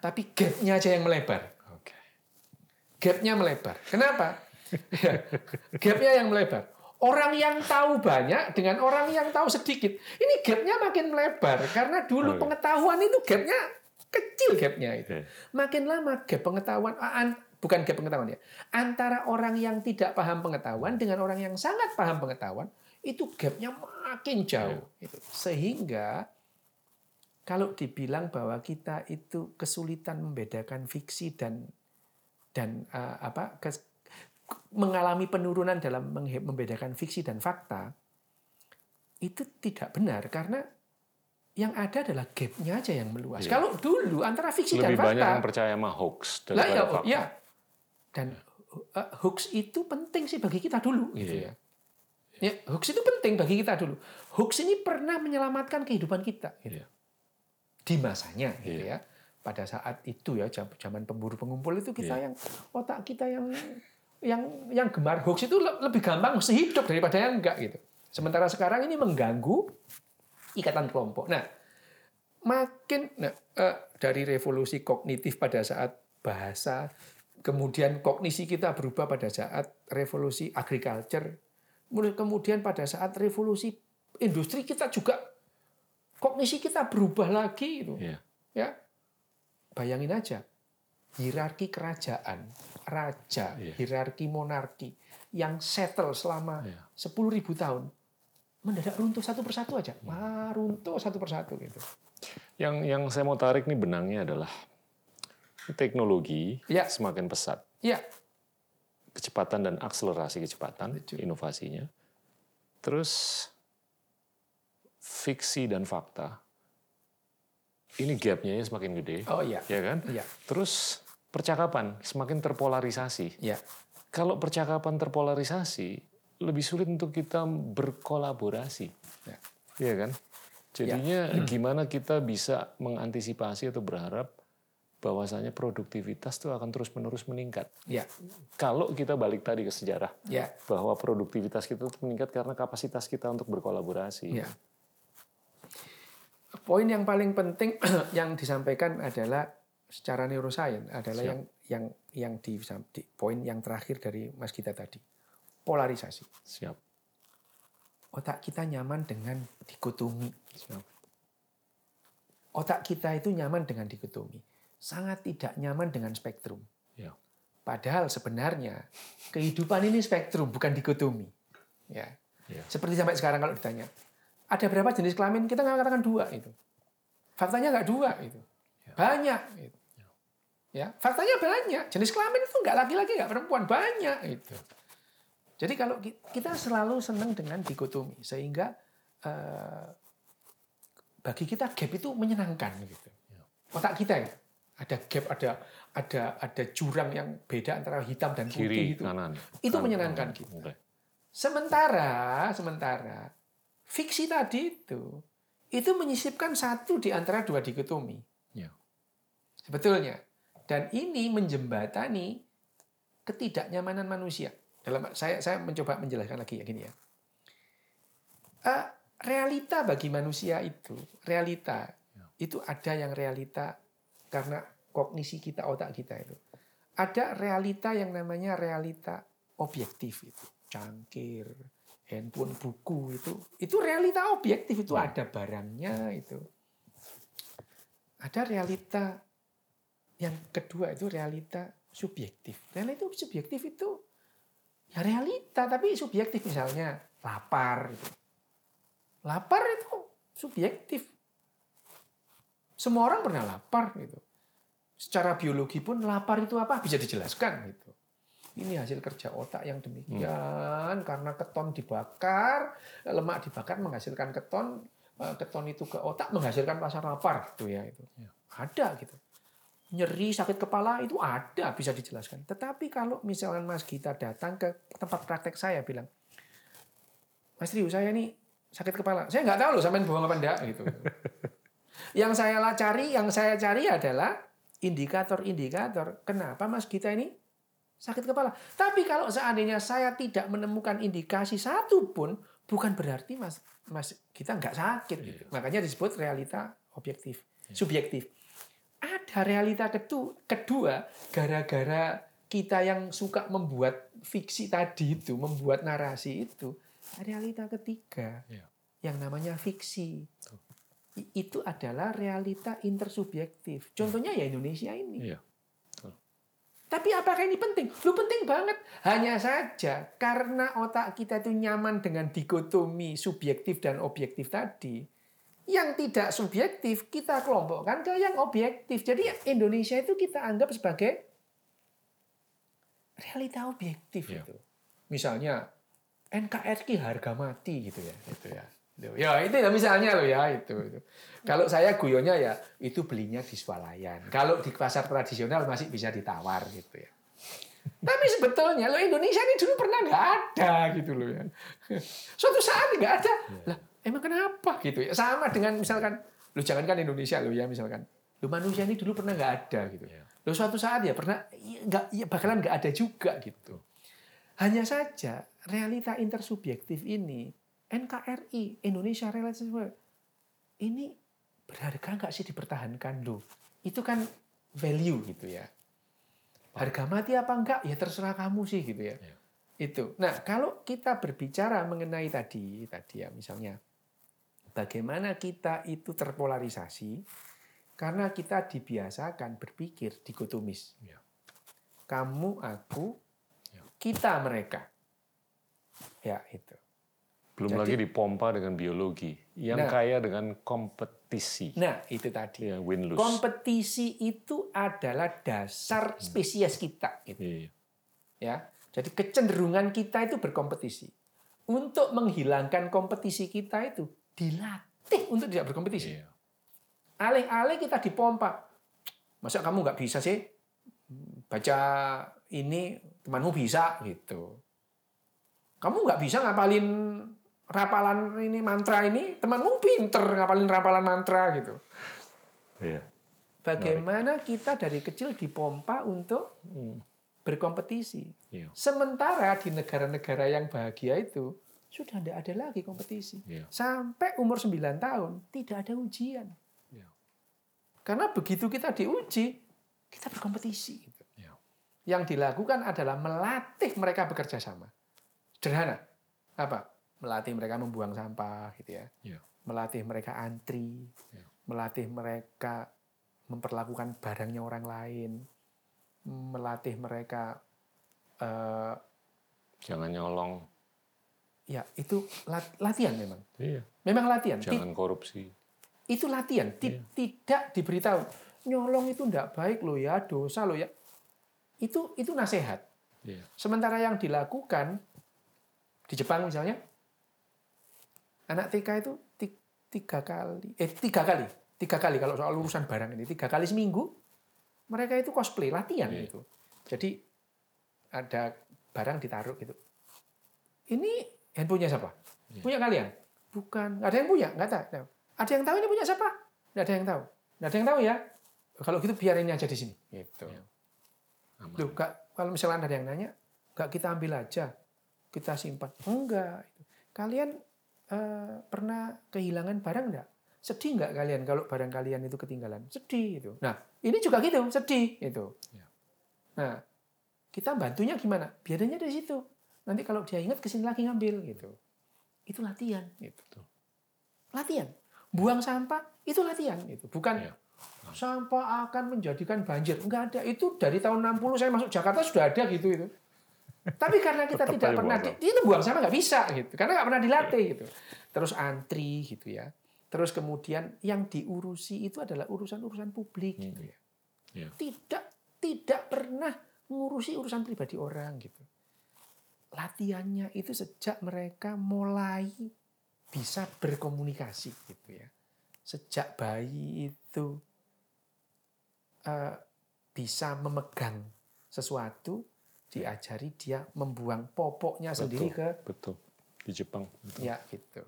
Tapi gapnya aja yang melebar. Gapnya melebar. Kenapa? gapnya yang melebar. Orang yang tahu banyak dengan orang yang tahu sedikit. Ini gapnya makin melebar. Karena dulu Oke. pengetahuan itu gapnya kecil gapnya itu. Makin lama gap pengetahuan, ah, bukan gap pengetahuan ya. Antara orang yang tidak paham pengetahuan dengan orang yang sangat paham pengetahuan, itu gapnya makin jauh. Itu. Sehingga kalau dibilang bahwa kita itu kesulitan membedakan fiksi dan dan uh, apa kes, mengalami penurunan dalam membedakan fiksi dan fakta itu tidak benar karena yang ada adalah gapnya aja yang meluas. Iya. Kalau dulu antara fiksi Lebih dan fakta, banyak yang percaya sama hoax daripada ya, fakta. Ya. Dan uh, hoax itu penting sih bagi kita dulu, gitu iya. ya. Ya, hoax itu penting bagi kita dulu. Hoax ini pernah menyelamatkan kehidupan kita, gitu. Iya. Di masanya, gitu iya. ya. Pada saat itu ya, zaman pemburu pengumpul itu kita iya. yang otak kita yang yang yang gemar hoax itu lebih gampang sehidup daripada yang enggak gitu. Sementara sekarang ini mengganggu ikatan kelompok. Nah, makin nah, eh, dari revolusi kognitif pada saat bahasa, kemudian kognisi kita berubah pada saat revolusi agriculture, kemudian pada saat revolusi industri kita juga kognisi kita berubah lagi itu. Yeah. Ya. Bayangin aja. Hierarki kerajaan, raja, yeah. hierarki monarki yang settle selama yeah. 10.000 tahun mendadak runtuh satu persatu aja. Wah, runtuh satu persatu gitu. Yang yang saya mau tarik nih benangnya adalah teknologi ya. semakin pesat. Ya. Kecepatan dan akselerasi kecepatan Betul. inovasinya. Terus fiksi dan fakta ini gapnya semakin gede. Oh iya. Ya kan? Iya. Terus percakapan semakin terpolarisasi. Iya. Kalau percakapan terpolarisasi, lebih sulit untuk kita berkolaborasi. Ya. Iya kan? Jadinya ya. gimana kita bisa mengantisipasi atau berharap bahwasanya produktivitas itu akan terus-menerus meningkat. Ya. Kalau kita balik tadi ke sejarah, ya. bahwa produktivitas kita itu meningkat karena kapasitas kita untuk berkolaborasi. Ya. Poin yang paling penting [CLEARS THROAT] yang disampaikan adalah secara neuroscience adalah Siap. yang yang yang di, di poin yang terakhir dari Mas Gita tadi polarisasi. Siap. Otak kita nyaman dengan dikotomi. Siap. Otak kita itu nyaman dengan dikotomi. Sangat tidak nyaman dengan spektrum. Ya. Padahal sebenarnya kehidupan ini spektrum, bukan dikotomi. Ya. ya. Seperti sampai sekarang kalau ditanya, ada berapa jenis kelamin? Kita nggak katakan dua itu. Faktanya nggak dua itu. Ya. Banyak. Itu. Ya. ya, faktanya banyak. Jenis kelamin itu nggak laki-laki, nggak perempuan, banyak itu. Jadi kalau kita selalu senang dengan dikotomi sehingga uh, bagi kita gap itu menyenangkan gitu. Ya. Otak kita ya ada gap, ada ada ada jurang yang beda antara hitam dan putih Kiri, itu. Kanan. Itu kanan, menyenangkan gitu. Okay. Sementara sementara fiksi tadi itu itu menyisipkan satu di antara dua dikotomi. Ya. Sebetulnya. Dan ini menjembatani ketidaknyamanan manusia. Dalam saya saya mencoba menjelaskan lagi ya gini ya. Uh, realita bagi manusia itu, realita ya. itu ada yang realita karena kognisi kita, otak kita itu. Ada realita yang namanya realita objektif itu, cangkir, handphone, buku itu, itu realita objektif itu ya. ada barangnya itu. Ada realita yang kedua itu realita subjektif. Realita subjektif itu ya realita tapi subjektif misalnya lapar gitu. lapar itu subjektif semua orang pernah lapar gitu secara biologi pun lapar itu apa bisa dijelaskan gitu ini hasil kerja otak yang demikian hmm. karena keton dibakar lemak dibakar menghasilkan keton eh, keton itu ke otak menghasilkan rasa lapar gitu ya itu ya. ada gitu nyeri, sakit kepala itu ada bisa dijelaskan. Tetapi kalau misalnya Mas Gita datang ke tempat praktek saya bilang, Mas Riu saya ini sakit kepala. Saya nggak tahu loh sampai bohong apa enggak gitu. [LAUGHS] yang saya cari, yang saya cari adalah indikator-indikator kenapa Mas Gita ini sakit kepala. Tapi kalau seandainya saya tidak menemukan indikasi satu pun, bukan berarti Mas Mas kita nggak sakit. Gitu. Makanya disebut realita objektif, iya. subjektif ada realita kedua gara-gara kita yang suka membuat fiksi tadi itu, membuat narasi itu, realita ketiga ya. yang namanya fiksi. Tuh. Itu adalah realita intersubjektif. Contohnya ya Indonesia ini. Ya. Tapi apakah ini penting? Lu penting banget. Hanya saja karena otak kita itu nyaman dengan dikotomi subjektif dan objektif tadi, yang tidak subjektif kita kelompokkan ke yang objektif. Jadi Indonesia itu kita anggap sebagai realita objektif Iya. itu. Misalnya NKRI harga mati gitu ya, gitu ya. Loh, Ya itu ya misalnya loh ya itu, itu. Kalau saya guyonnya ya itu belinya di swalayan. Kalau di pasar tradisional masih bisa ditawar gitu ya. Tapi sebetulnya lo Indonesia ini dulu pernah nggak ada gitu loh ya. Suatu saat nggak ada. Lah emang kenapa gitu ya? Sama dengan misalkan lo jangankan Indonesia lo ya misalkan. Lo manusia ini dulu pernah nggak ada gitu. Iya. Lo suatu saat ya pernah ya, nggak ya bakalan nggak ada juga gitu. Hanya saja realita intersubjektif ini NKRI Indonesia Relations World ini berharga nggak sih dipertahankan lo? Itu kan value gitu ya. Harga mati apa enggak ya terserah kamu sih gitu ya. Iya. Itu. Nah, kalau kita berbicara mengenai tadi tadi ya misalnya bagaimana kita itu terpolarisasi karena kita dibiasakan berpikir dikotomis. Iya. Kamu, aku, Ya. kita, mereka. Ya, itu. Belum Jadi- lagi dipompa dengan biologi yang Nah. kaya dengan kompetisi. Nah, itu tadi. Ya, win lose. Kompetisi itu adalah dasar spesies kita. Gitu. Iya. ya. Jadi kecenderungan kita itu berkompetisi. Untuk menghilangkan kompetisi kita itu dilatih untuk tidak berkompetisi. Iya. Alih-alih kita dipompa. Masa kamu nggak bisa sih baca ini temanmu bisa gitu. Kamu nggak bisa ngapalin rapalan ini mantra ini temanmu pinter ngapalin rapalan mantra gitu. Iya. Bagaimana kita dari kecil dipompa untuk Hmm. berkompetisi. Iya. Sementara di negara-negara yang bahagia itu sudah tidak ada lagi kompetisi. Iya. Sampai umur 9 tahun tidak ada ujian. Iya. Karena begitu kita diuji, kita berkompetisi. Iya. Yang dilakukan adalah melatih mereka bekerja sama. Sederhana. Apa? Melatih mereka membuang sampah gitu ya. Iya. Melatih mereka antri. Iya. Melatih mereka memperlakukan barangnya orang lain. Melatih mereka eh, Jangan nyolong. ya itu lat- latihan memang. Iya. Memang latihan. Ti- Jangan korupsi. itu latihan Ti- Iya. tidak diberitahu nyolong itu tidak baik loh ya dosa loh ya itu itu nasihat Iya. sementara yang dilakukan di Jepang misalnya anak TK itu ti- tiga kali. Eh tiga kali. Tiga kali kalau soal urusan barang ini. Tiga kali seminggu mereka itu cosplay latihan Iya. itu jadi ada barang ditaruh gitu. Ini handphonenya siapa? Iya. punya kalian? Bukan. Nggak ada yang punya? Nggak tahu ada yang tahu ini punya siapa? Nggak ada yang tahu. Nggak ada yang tahu ya? Kalau gitu biarin aja di sini. Gitu. Iya. Aman. Loh, Kak, kalau misalnya ada yang nanya, nggak kita ambil aja, kita simpan. Enggak. Kalian eh, pernah kehilangan barang nggak? Sedih nggak kalian kalau barang kalian itu ketinggalan? Sedih itu. Nah, ini juga gitu, sedih itu. Ya. Nah, kita bantunya gimana? Biarinnya dari situ. Nanti kalau dia ingat ke sini lagi ngambil gitu. Itu latihan. Gitu. Latihan. Buang sampah itu latihan. Itu bukan Iya. sampah akan menjadikan banjir. Enggak ada. Itu dari tahun 60 saya masuk Jakarta sudah ada gitu itu. Tapi karena kita Tetap tidak pernah di, itu buang sampah nggak bisa gitu. Karena nggak pernah dilatih gitu. Terus antri gitu ya. Terus kemudian yang diurusi itu adalah urusan-urusan publik gitu ya. Iya. Tidak tidak pernah mengurusi urusan pribadi orang gitu. Latihannya itu sejak mereka mulai bisa berkomunikasi gitu ya. Sejak bayi itu eh, bisa memegang sesuatu, diajari dia membuang popoknya sendiri ke Betul. Di Jepang. Betul. ya gitu.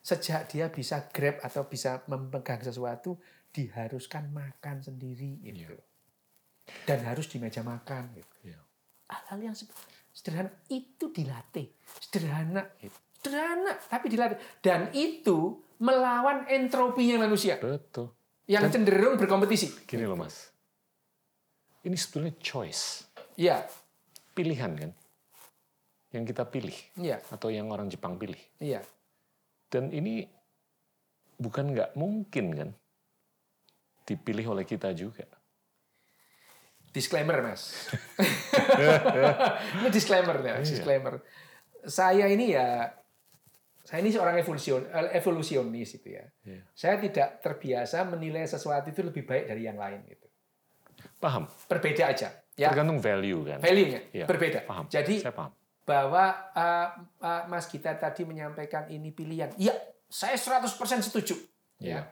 Sejak dia bisa grab atau bisa memegang sesuatu, diharuskan makan sendiri gitu. Iya. Dan harus di meja makan gitu. Iya. Hal-hal yang se- sederhana itu dilatih. Sederhana gitu. Sederhana tapi dilatih. Dan itu melawan entropinya manusia Betul. yang cenderung berkompetisi. Gini loh mas. Ini sebetulnya choice. Iya, Pilihan kan. Yang kita pilih. iya, Atau yang orang Jepang pilih. iya. Dan ini bukan nggak mungkin kan. Dipilih oleh kita juga. Disclaimer, Mas. [LAUGHS] ini disclaimer ya, Iya. disclaimer. Saya ini ya saya ini seorang evolusion, eh, evolusionis itu ya. Iya. Saya tidak terbiasa menilai sesuatu itu lebih baik dari yang lain gitu. Paham. Berbeda aja. Ya, Tergantung value kan. value-nya Iya, berbeda. Paham. Jadi Saya paham. bahwa uh, uh, Mas Gita tadi menyampaikan ini pilihan. Iya, saya 100% setuju. Iya. Ya.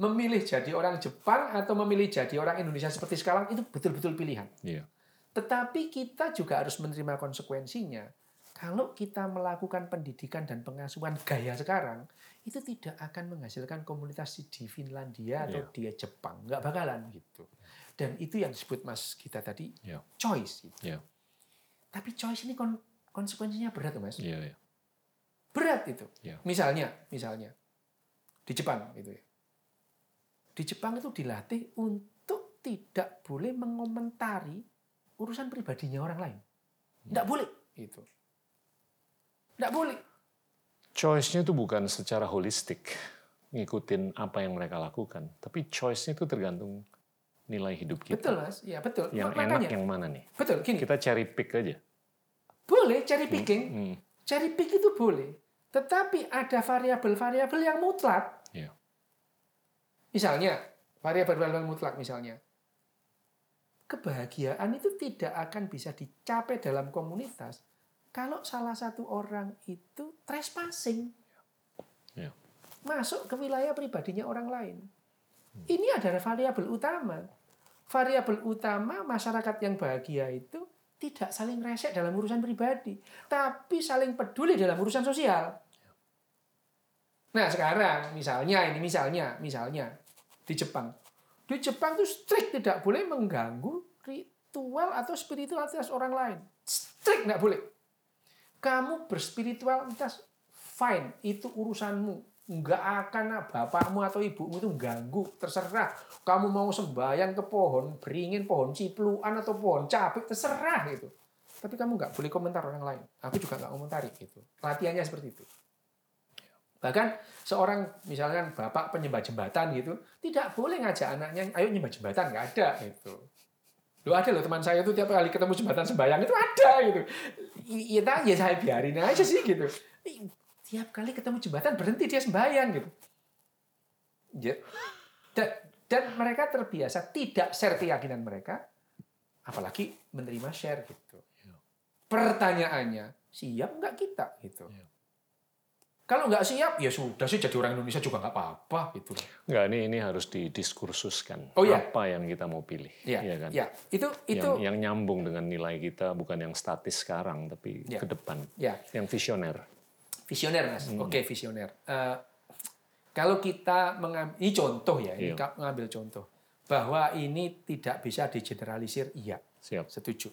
Memilih jadi orang Jepang atau memilih jadi orang Indonesia seperti sekarang itu betul-betul pilihan. Iya. Tetapi kita juga harus menerima konsekuensinya. Kalau kita melakukan pendidikan dan pengasuhan gaya sekarang, itu tidak akan menghasilkan komunitas di Finlandia atau di Jepang. Nggak bakalan gitu. Dan itu yang disebut Mas kita tadi, Iya. choice. Gitu. Iya. Tapi choice ini kon- konsekuensinya berat, Mas. Iya, iya. Berat itu. Iya. Misalnya, misalnya di Jepang gitu ya. Di Jepang itu dilatih untuk tidak boleh mengomentari urusan pribadinya orang lain. Tidak boleh itu. Tidak boleh. Choice-nya itu bukan secara holistik ngikutin apa yang mereka lakukan, tapi choice-nya itu tergantung nilai hidup kita. Betul, Mas. Ya, betul. Yang Makanya, enak yang mana nih? betul, gini. Kita cherry pick aja. Boleh cherry picking. Hmm. Cherry pick itu boleh. Tetapi ada variabel-variabel yang mutlak. Iya. Misalnya, variabel-variabel mutlak misalnya. Kebahagiaan itu tidak akan bisa dicapai dalam komunitas kalau salah satu orang itu trespassing. Iya. Masuk ke wilayah pribadinya orang lain. Ini adalah variabel utama. Variabel utama masyarakat yang bahagia itu tidak saling resek dalam urusan pribadi, tapi saling peduli dalam urusan sosial. Nah sekarang misalnya ini misalnya misalnya di Jepang, di Jepang itu strict tidak boleh mengganggu ritual atau spiritualitas orang lain, strict tidak boleh. Kamu berspiritualitas fine itu urusanmu, nggak akan bapakmu atau ibumu itu ganggu, terserah. Kamu mau sembahyang ke pohon, beringin pohon cipluan atau pohon cabai, terserah gitu. Tapi kamu nggak boleh komentar orang lain. Aku juga nggak komentari gitu. Latihannya seperti itu. Bahkan seorang misalkan bapak penyembah jembatan gitu, tidak boleh ngajak anaknya, ayo nyembah jembatan, nggak ada gitu. Lo ada loh teman saya itu tiap kali ketemu jembatan sembahyang itu ada gitu. Iya, ya saya biarin aja sih gitu. Tiap kali ketemu jembatan berhenti dia sembahyang gitu. Ya. Dan, dan mereka terbiasa tidak share keyakinan mereka, apalagi menerima share gitu. Pertanyaannya, siap nggak kita gitu? Iya. Kalau nggak siap, ya sudah sih jadi orang Indonesia juga nggak apa-apa gitu. Enggak, ini ini harus didiskursuskan. Oh, iya. Apa yang kita mau pilih, Ya, Iya kan? ya itu itu Yang, yang nyambung dengan nilai kita, bukan yang statis sekarang, tapi Ya. ke depan. ya Yang visioner. Visioner mas. Hmm. Oke visioner. Eh, kalau kita mengambil ini contoh ya, ini Iya. ka- mengambil contoh bahwa ini tidak bisa digeneralisir, iya Siap. setuju.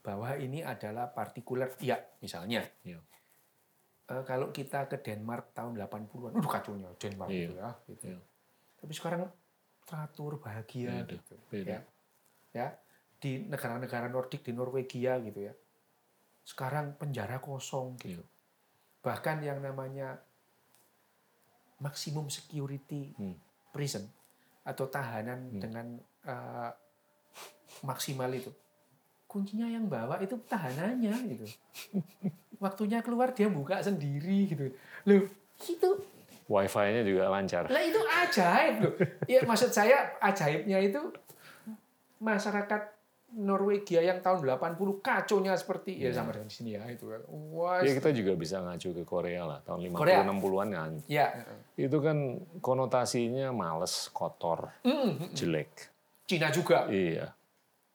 Bahwa ini adalah partikular, iya misalnya. Iya. Eh, kalau kita ke Denmark tahun 80-an, udah kacaunya Denmark Iya. gitu ya. Gitu. Iya. Tapi sekarang teratur bahagia Beda, gitu. beda. Ya. ya. Di negara-negara Nordik di Norwegia gitu ya. Sekarang penjara kosong gitu. Iya. Bahkan yang namanya maksimum security Hmm. prison atau tahanan Hmm. dengan eh, maksimal itu kuncinya yang bawa itu tahanannya gitu. Waktunya keluar dia buka sendiri gitu. Loh, itu Wifi-nya juga lancar. lah itu ajaib loh. Ya maksud saya ajaibnya itu masyarakat Norwegia yang tahun 80 kacaunya seperti ya Iya. sama dengan di sini ya itu. Wah, Ya kita juga bisa ngacu ke Korea lah, tahun 50 Korea. 60-an kan. ya. Itu kan konotasinya males, kotor, Mm, jelek. Cina juga Iya.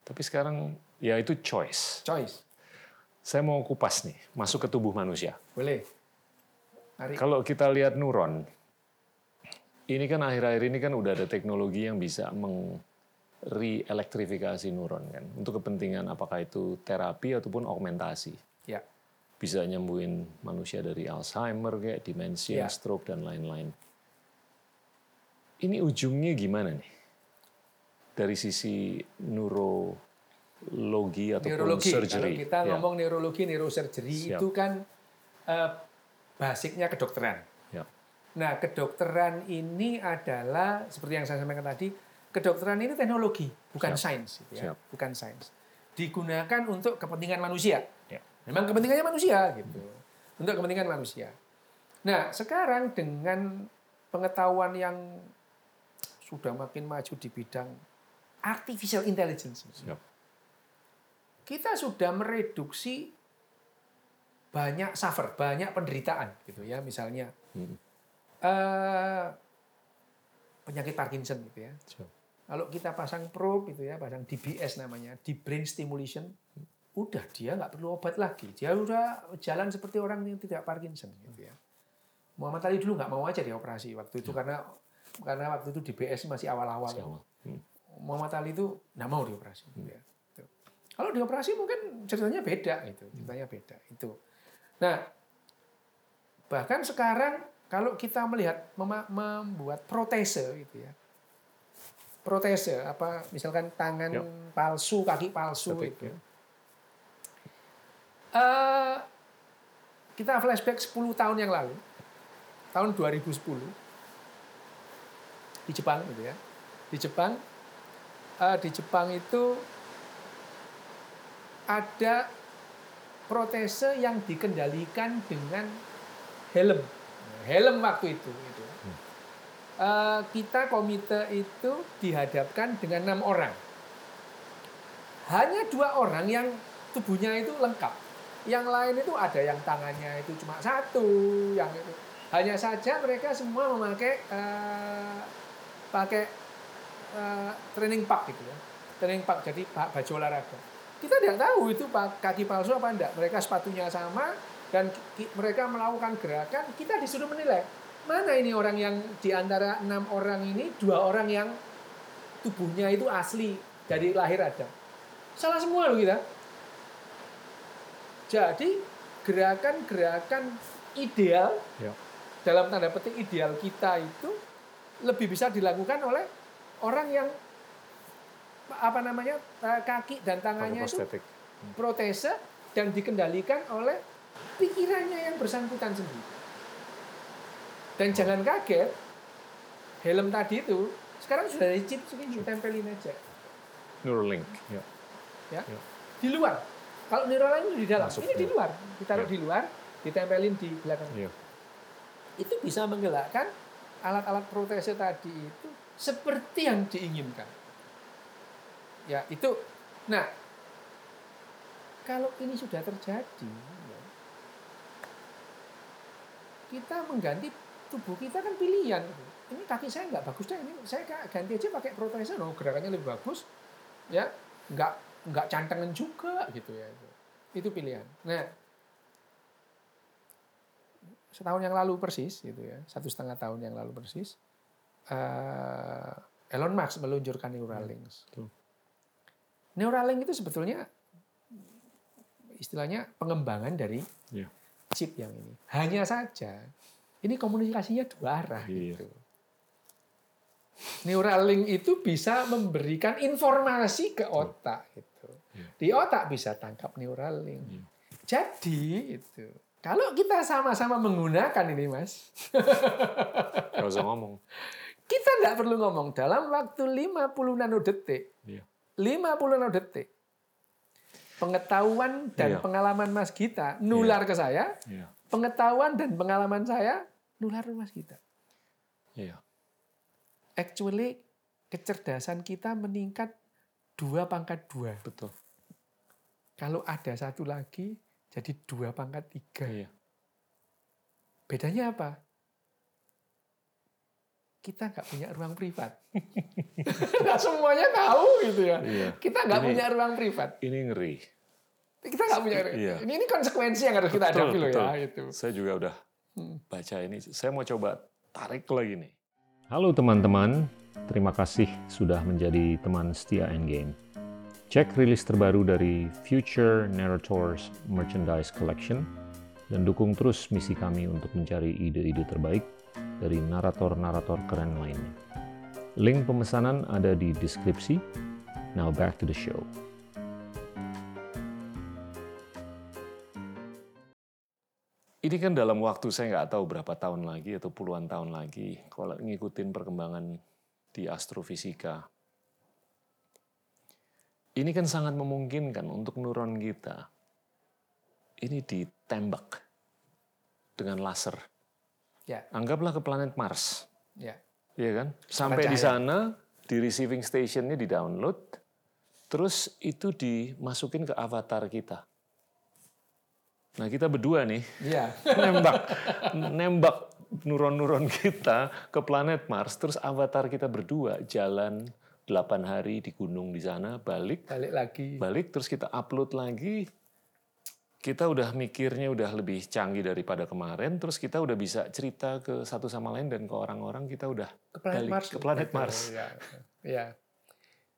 Tapi sekarang ya itu choice. choice. Saya mau kupas nih, masuk ke tubuh manusia. Boleh. Mari. Kalau kita lihat neuron, ini kan akhir-akhir ini kan udah ada teknologi yang bisa meng re-elektrifikasi neuron kan untuk kepentingan apakah itu terapi ataupun augmentasi. Ya. Bisa nyembuhin manusia dari Alzheimer kayak demensia, Ya. stroke dan lain-lain. Ini ujungnya gimana nih? Dari sisi neurologi ataupun Neurologi. Kalau surgery. kita Ya, ngomong neurologi, neurosurgery Siap. itu kan eh, basicnya kedokteran. ya. Nah, kedokteran ini adalah seperti yang saya sampaikan tadi, kedokteran ini teknologi, bukan sains, gitu ya. Siap. bukan sains. Digunakan untuk kepentingan manusia. Ya. Memang kepentingannya manusia gitu. Untuk kepentingan manusia. Nah, sekarang dengan pengetahuan yang sudah makin maju di bidang artificial intelligence, Siap. kita sudah mereduksi banyak suffer, banyak penderitaan, gitu ya. Misalnya Hmm. eh, penyakit Parkinson, gitu ya. Siap. Kalau kita pasang probe gitu ya, pasang DBS namanya, deep brain stimulation, udah dia nggak perlu obat lagi. Dia udah jalan seperti orang yang tidak Parkinson gitu ya. Muhammad Ali dulu nggak mau aja dioperasi waktu itu karena karena waktu itu DBS masih awal-awal. Masih awal. Hmm. Muhammad Ali itu nggak mau dioperasi. gitu ya. Gitu. Kalau dioperasi mungkin ceritanya beda gitu, ceritanya beda itu. Nah, bahkan sekarang kalau kita melihat membuat protese gitu ya, protese apa misalkan tangan Yap. palsu, kaki palsu Tapi, itu. ya. Eh, kita flashback 10 tahun yang lalu, tahun 2010 di Jepang gitu ya. Di Jepang eh, di Jepang itu ada protese yang dikendalikan dengan helm. Helm waktu itu gitu. Eh, kita komite itu dihadapkan dengan enam orang. Hanya dua orang yang tubuhnya itu lengkap. Yang lain itu ada yang tangannya itu cuma satu, yang itu. Hanya saja mereka semua memakai eh, pakai eh, training pack gitu ya. Training pack jadi ba- baju olahraga. Kita tidak tahu itu kaki palsu apa enggak. Mereka sepatunya sama dan mereka melakukan gerakan, kita disuruh menilai mana ini orang yang di antara enam orang ini dua orang yang tubuhnya itu asli dari lahir ada. Salah semua loh kita. Jadi gerakan-gerakan ideal Ya. dalam tanda petik ideal kita itu lebih bisa dilakukan oleh orang yang apa namanya eh, kaki dan tangannya itu protese dan dikendalikan oleh pikirannya yang bersangkutan sendiri. Dan jangan kaget, helm tadi itu sekarang sudah ada chip ditempelin aja Neuralink. Ya. ya Ya. di luar. Kalau Neuralink itu di dalam, Masuk, ini di ya. luar, ditaruh Ya. di luar, ditempelin di belakang. Iya. Itu bisa menggerakkan alat-alat protese tadi itu seperti yang diinginkan. Ya itu. Nah, kalau ini sudah terjadi, ya, kita mengganti tubuh kita kan pilihan. Ini kaki saya nggak bagus deh, ini saya ganti aja pakai protese, no, gerakannya lebih bagus, ya, nggak nggak cantengan juga gitu ya. Itu, itu pilihan. Nah, setahun yang lalu persis, gitu ya, satu setengah tahun yang lalu persis, eh, Elon Musk meluncurkan Neuralink. betul. Neuralink itu sebetulnya istilahnya pengembangan dari Iya. chip yang ini. Hanya saja ini komunikasinya dua arah Iya. gitu. Neuralink itu bisa memberikan informasi ke otak gitu. Iya. Di otak bisa tangkap Neuralink. Iya. Jadi itu kalau kita sama-sama menggunakan ini mas, [LAUGHS] Gak usah ngomong. kita nggak perlu ngomong dalam waktu 50 nanodetik. Iya. 50 nanodetik. Pengetahuan dan Iya. pengalaman Mas Gita nular ke saya, Iya. pengetahuan dan pengalaman saya nular Mas Gita. Iya. Actually kecerdasan kita meningkat dua pangkat dua. Betul. Kalau ada satu lagi jadi dua pangkat tiga. Iya. Bedanya apa? Kita nggak punya ruang privat. [LAUGHS] Nggak semuanya tahu gitu ya. Iya. Kita nggak punya ruang privat. Ini ngeri. Kita nggak punya. Iya. Ini ini konsekuensi yang harus kita Betul, hadapi loh ya. Itu. Saya juga udah. Baca ini. Saya mau coba tarik lagi nih. Halo teman-teman, terima kasih sudah menjadi teman setia Endgame. Cek rilis terbaru dari Future Narrators Merchandise Collection dan dukung terus misi kami untuk mencari ide-ide terbaik dari narator-narator keren lainnya. Link pemesanan ada di deskripsi. Now back to the show. Ini kan dalam waktu saya nggak tahu berapa tahun lagi atau puluhan tahun lagi kalau ngikutin perkembangan di astrofisika. Ini kan sangat memungkinkan untuk neuron kita ini ditembak dengan laser Ya. Anggaplah ke planet Mars. Ya. Iya kan? Sampai di sana, di receiving stationnya di-download, terus itu dimasukin ke avatar kita. Nah kita berdua nih Iya. [LAUGHS] nembak nembak nuron-nuron kita ke planet Mars, terus avatar kita berdua jalan 8 hari di gunung di sana, balik, Balik lagi. balik terus kita upload lagi. Kita udah mikirnya udah lebih canggih daripada kemarin, terus kita udah bisa cerita ke satu sama lain dan ke orang-orang kita udah Ke planet balik Mars. ke planet Mars. Ya. ya.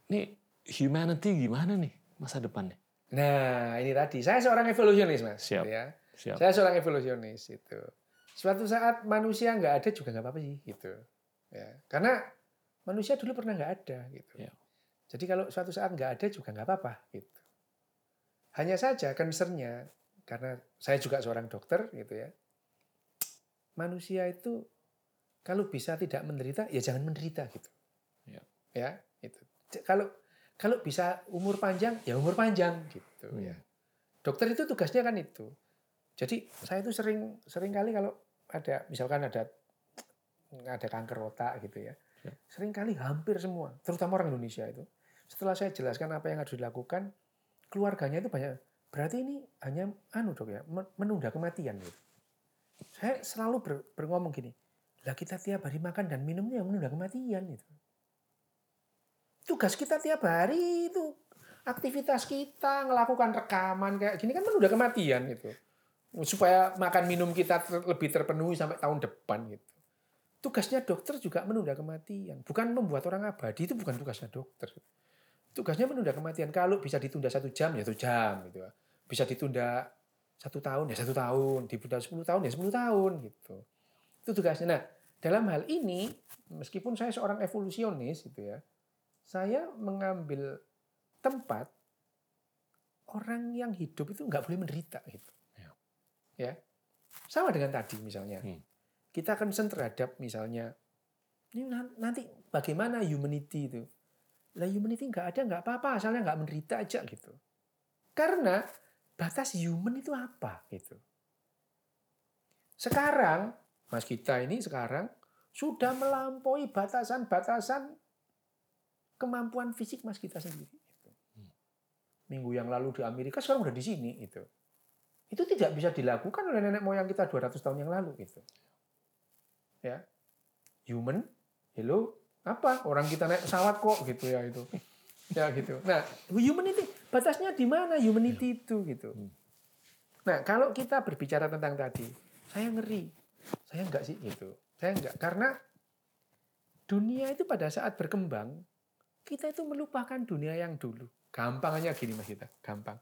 Nih humanity gimana nih masa depannya? Nah, ini tadi. Saya seorang evolusionis, Mas. Siap. Ya. Siap. Saya seorang evolusionis itu. Suatu saat manusia nggak ada juga nggak apa-apa sih, gitu. Ya. Karena manusia dulu pernah nggak ada, gitu. Ya. Jadi kalau suatu saat nggak ada juga nggak apa-apa, gitu. Hanya saja concernnya, karena saya juga seorang dokter, gitu ya. Manusia itu kalau bisa tidak menderita, ya jangan menderita, gitu. Ya. Ya, itu. Kalau kalau bisa umur panjang, ya umur panjang, gitu ya. Dokter itu tugasnya kan itu. Jadi saya itu sering sering kali kalau ada misalkan ada ada kanker otak gitu ya. Ya. Sering kali hampir semua, terutama orang Indonesia itu. Setelah saya jelaskan apa yang harus dilakukan, keluarganya itu banyak. Berarti ini hanya anu dok ya, men- menunda kematian gitu. Saya selalu ber, berngomong gini, lah kita tiap hari makan dan minumnya menunda kematian gitu. Tugas kita tiap hari itu aktivitas kita melakukan rekaman kayak gini kan menunda kematian gitu. Supaya makan minum kita ter- lebih terpenuhi sampai tahun depan gitu. Tugasnya dokter juga menunda kematian. Bukan membuat orang abadi itu bukan tugasnya dokter. Tugasnya menunda kematian. Kalau bisa ditunda satu jam ya satu jam gitu. Bisa ditunda satu tahun ya satu tahun. Ditunda 10 tahun ya 10 tahun gitu. Itu tugasnya. Nah dalam hal ini meskipun saya seorang evolusionis gitu ya saya mengambil tempat orang yang hidup itu nggak boleh menderita gitu. Ya. Ya. Sama dengan tadi misalnya. Hmm. Kita concern terhadap misalnya ini nan- nanti bagaimana humanity itu. Lah humanity nggak ada nggak apa-apa asalnya nggak menderita aja gitu. Karena batas human itu apa gitu. Sekarang Mas kita ini sekarang sudah melampaui batasan-batasan kemampuan fisik Mas kita sendiri. Gitu. Minggu yang lalu di Amerika, sekarang udah di sini. Gitu. Itu tidak bisa dilakukan oleh nenek moyang kita 200 tahun yang lalu. Gitu. Ya, Human, hello, apa? Orang kita naik pesawat kok gitu ya itu. Ya gitu. Nah, humanity, batasnya di mana humanity itu gitu. Nah, kalau kita berbicara tentang tadi, saya ngeri. Saya enggak sih gitu. Saya enggak. Karena dunia itu pada saat berkembang, kita itu melupakan dunia yang dulu. Gampangnya gini mas kita, gampang.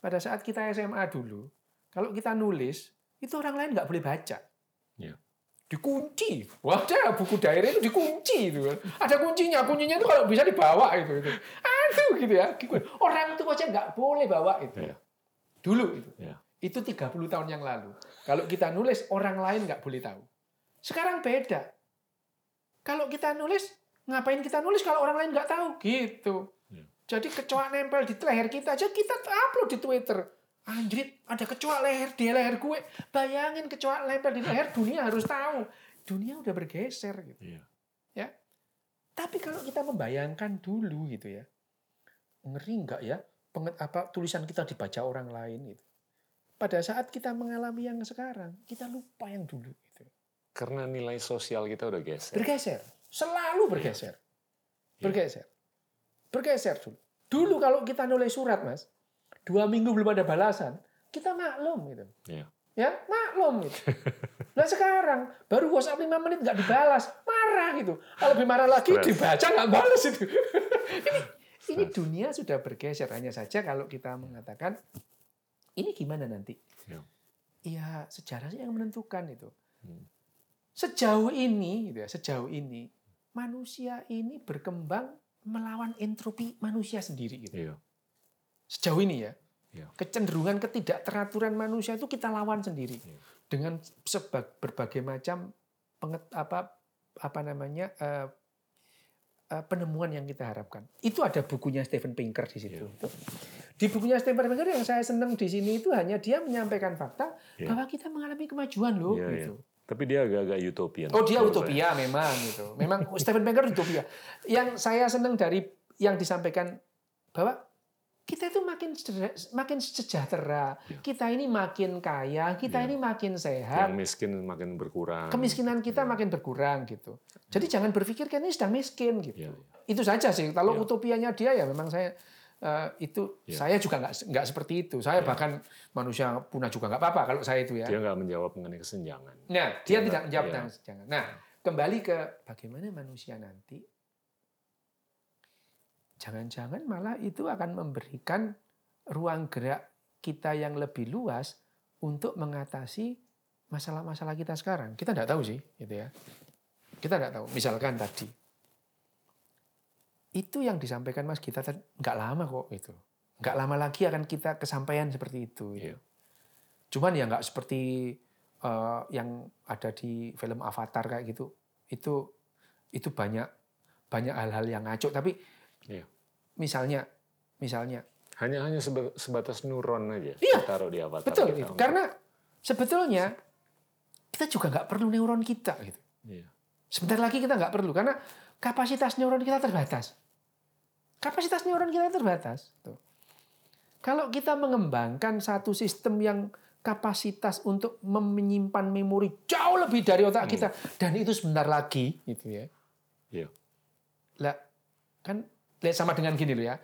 Pada saat kita SMA dulu, kalau kita nulis, itu orang lain nggak boleh baca. Ya. Dikunci. Wah, ada buku daerah itu dikunci itu. kan. Ada kuncinya, kuncinya itu kalau bisa dibawa itu. itu. Aduh gitu ya. Orang itu aja nggak boleh bawa itu. Ya. Dulu itu. Ya. Itu 30 tahun yang lalu. Kalau kita nulis, orang lain nggak boleh tahu. Sekarang beda. Kalau kita nulis, ngapain kita nulis kalau orang lain nggak tahu? Gitu. Ya. Jadi kecoa nempel di leher kita aja, kita upload di Twitter. Anjrit, ada kecoa leher di leher gue. Bayangin kecoa nempel di leher, dunia harus tahu. Dunia udah bergeser gitu. Iya. Ya. Tapi kalau kita membayangkan dulu gitu ya. Ngeri nggak ya? Penget, apa tulisan kita dibaca orang lain gitu. Pada saat kita mengalami yang sekarang, kita lupa yang dulu gitu. Karena nilai sosial kita udah geser. Bergeser, selalu bergeser. Bergeser. Bergeser dulu. Dulu kalau kita nulis surat, Mas, dua minggu belum ada balasan, kita maklum gitu. Iya. Ya, maklum gitu. [LAUGHS] Nah sekarang baru WhatsApp 5 menit nggak dibalas, marah gitu. Kalau lebih marah lagi dibaca nggak balas itu. [LAUGHS] ini ini dunia sudah bergeser hanya saja kalau kita mengatakan ini gimana nanti? Ya. Ya sejarah sih yang menentukan itu. Hmm. Sejauh ini, gitu ya, sejauh ini manusia ini berkembang melawan entropi manusia sendiri gitu. Iya. Sejauh ini ya. Iya. Kecenderungan ketidakteraturan manusia itu kita lawan sendiri Iya. dengan berbagai macam penget, apa apa namanya eh, eh, penemuan yang kita harapkan. Itu ada bukunya Stephen Pinker di situ. Di bukunya Stephen Pinker yang saya senang di sini itu hanya dia menyampaikan fakta Iya. bahwa kita mengalami kemajuan loh Iya, gitu. Tapi dia agak-agak utopian. Oh dia utopia memang gitu. Memang Stephen Banker utopia. Yang saya senang dari yang disampaikan bahwa kita itu makin makin sejahtera, kita ini makin kaya, kita ini makin saya. sehat, Yang miskin makin berkurang. kemiskinan kita makin berkurang gitu. Jadi jangan berpikir kan ini sedang miskin gitu. Iya, Itu saja sih. Kalau utopianya dia ya memang saya eh, itu Iya. saya juga nggak nggak seperti itu. Saya bahkan manusia punah juga nggak apa-apa kalau saya itu ya. Dia nggak menjawab mengenai kesenjangan. Nah, dia tidak menjawab Iya. tentang jangan. Nah, kembali ke bagaimana manusia nanti jangan-jangan malah itu akan memberikan ruang gerak kita yang lebih luas untuk mengatasi masalah-masalah kita sekarang. Kita tidak tahu sih, gitu ya. Kita tidak tahu. Misalkan tadi itu yang disampaikan Mas Gita tadi nggak lama kok itu. Nggak lama lagi akan kita kesampaian seperti itu. gitu. Iya. Cuman ya nggak seperti eh, yang ada di film Avatar kayak gitu. Itu itu banyak banyak hal-hal yang ngaco. Tapi Iya. misalnya misalnya Hanya hanya seba- sebatas neuron aja. Iya. Taruh di avatar. betul kita itu. untuk- Karena sebetulnya kita juga nggak perlu neuron kita gitu. Iya. Sebentar lagi kita nggak perlu karena kapasitas neuron kita terbatas. Kapasitas neuron kita terbatas. Tuh. Kalau kita mengembangkan satu sistem yang kapasitas untuk menyimpan memori jauh lebih dari otak kita dan itu sebentar lagi, gitu ya. Iya. Lah, kan lihat sama dengan gini loh ya.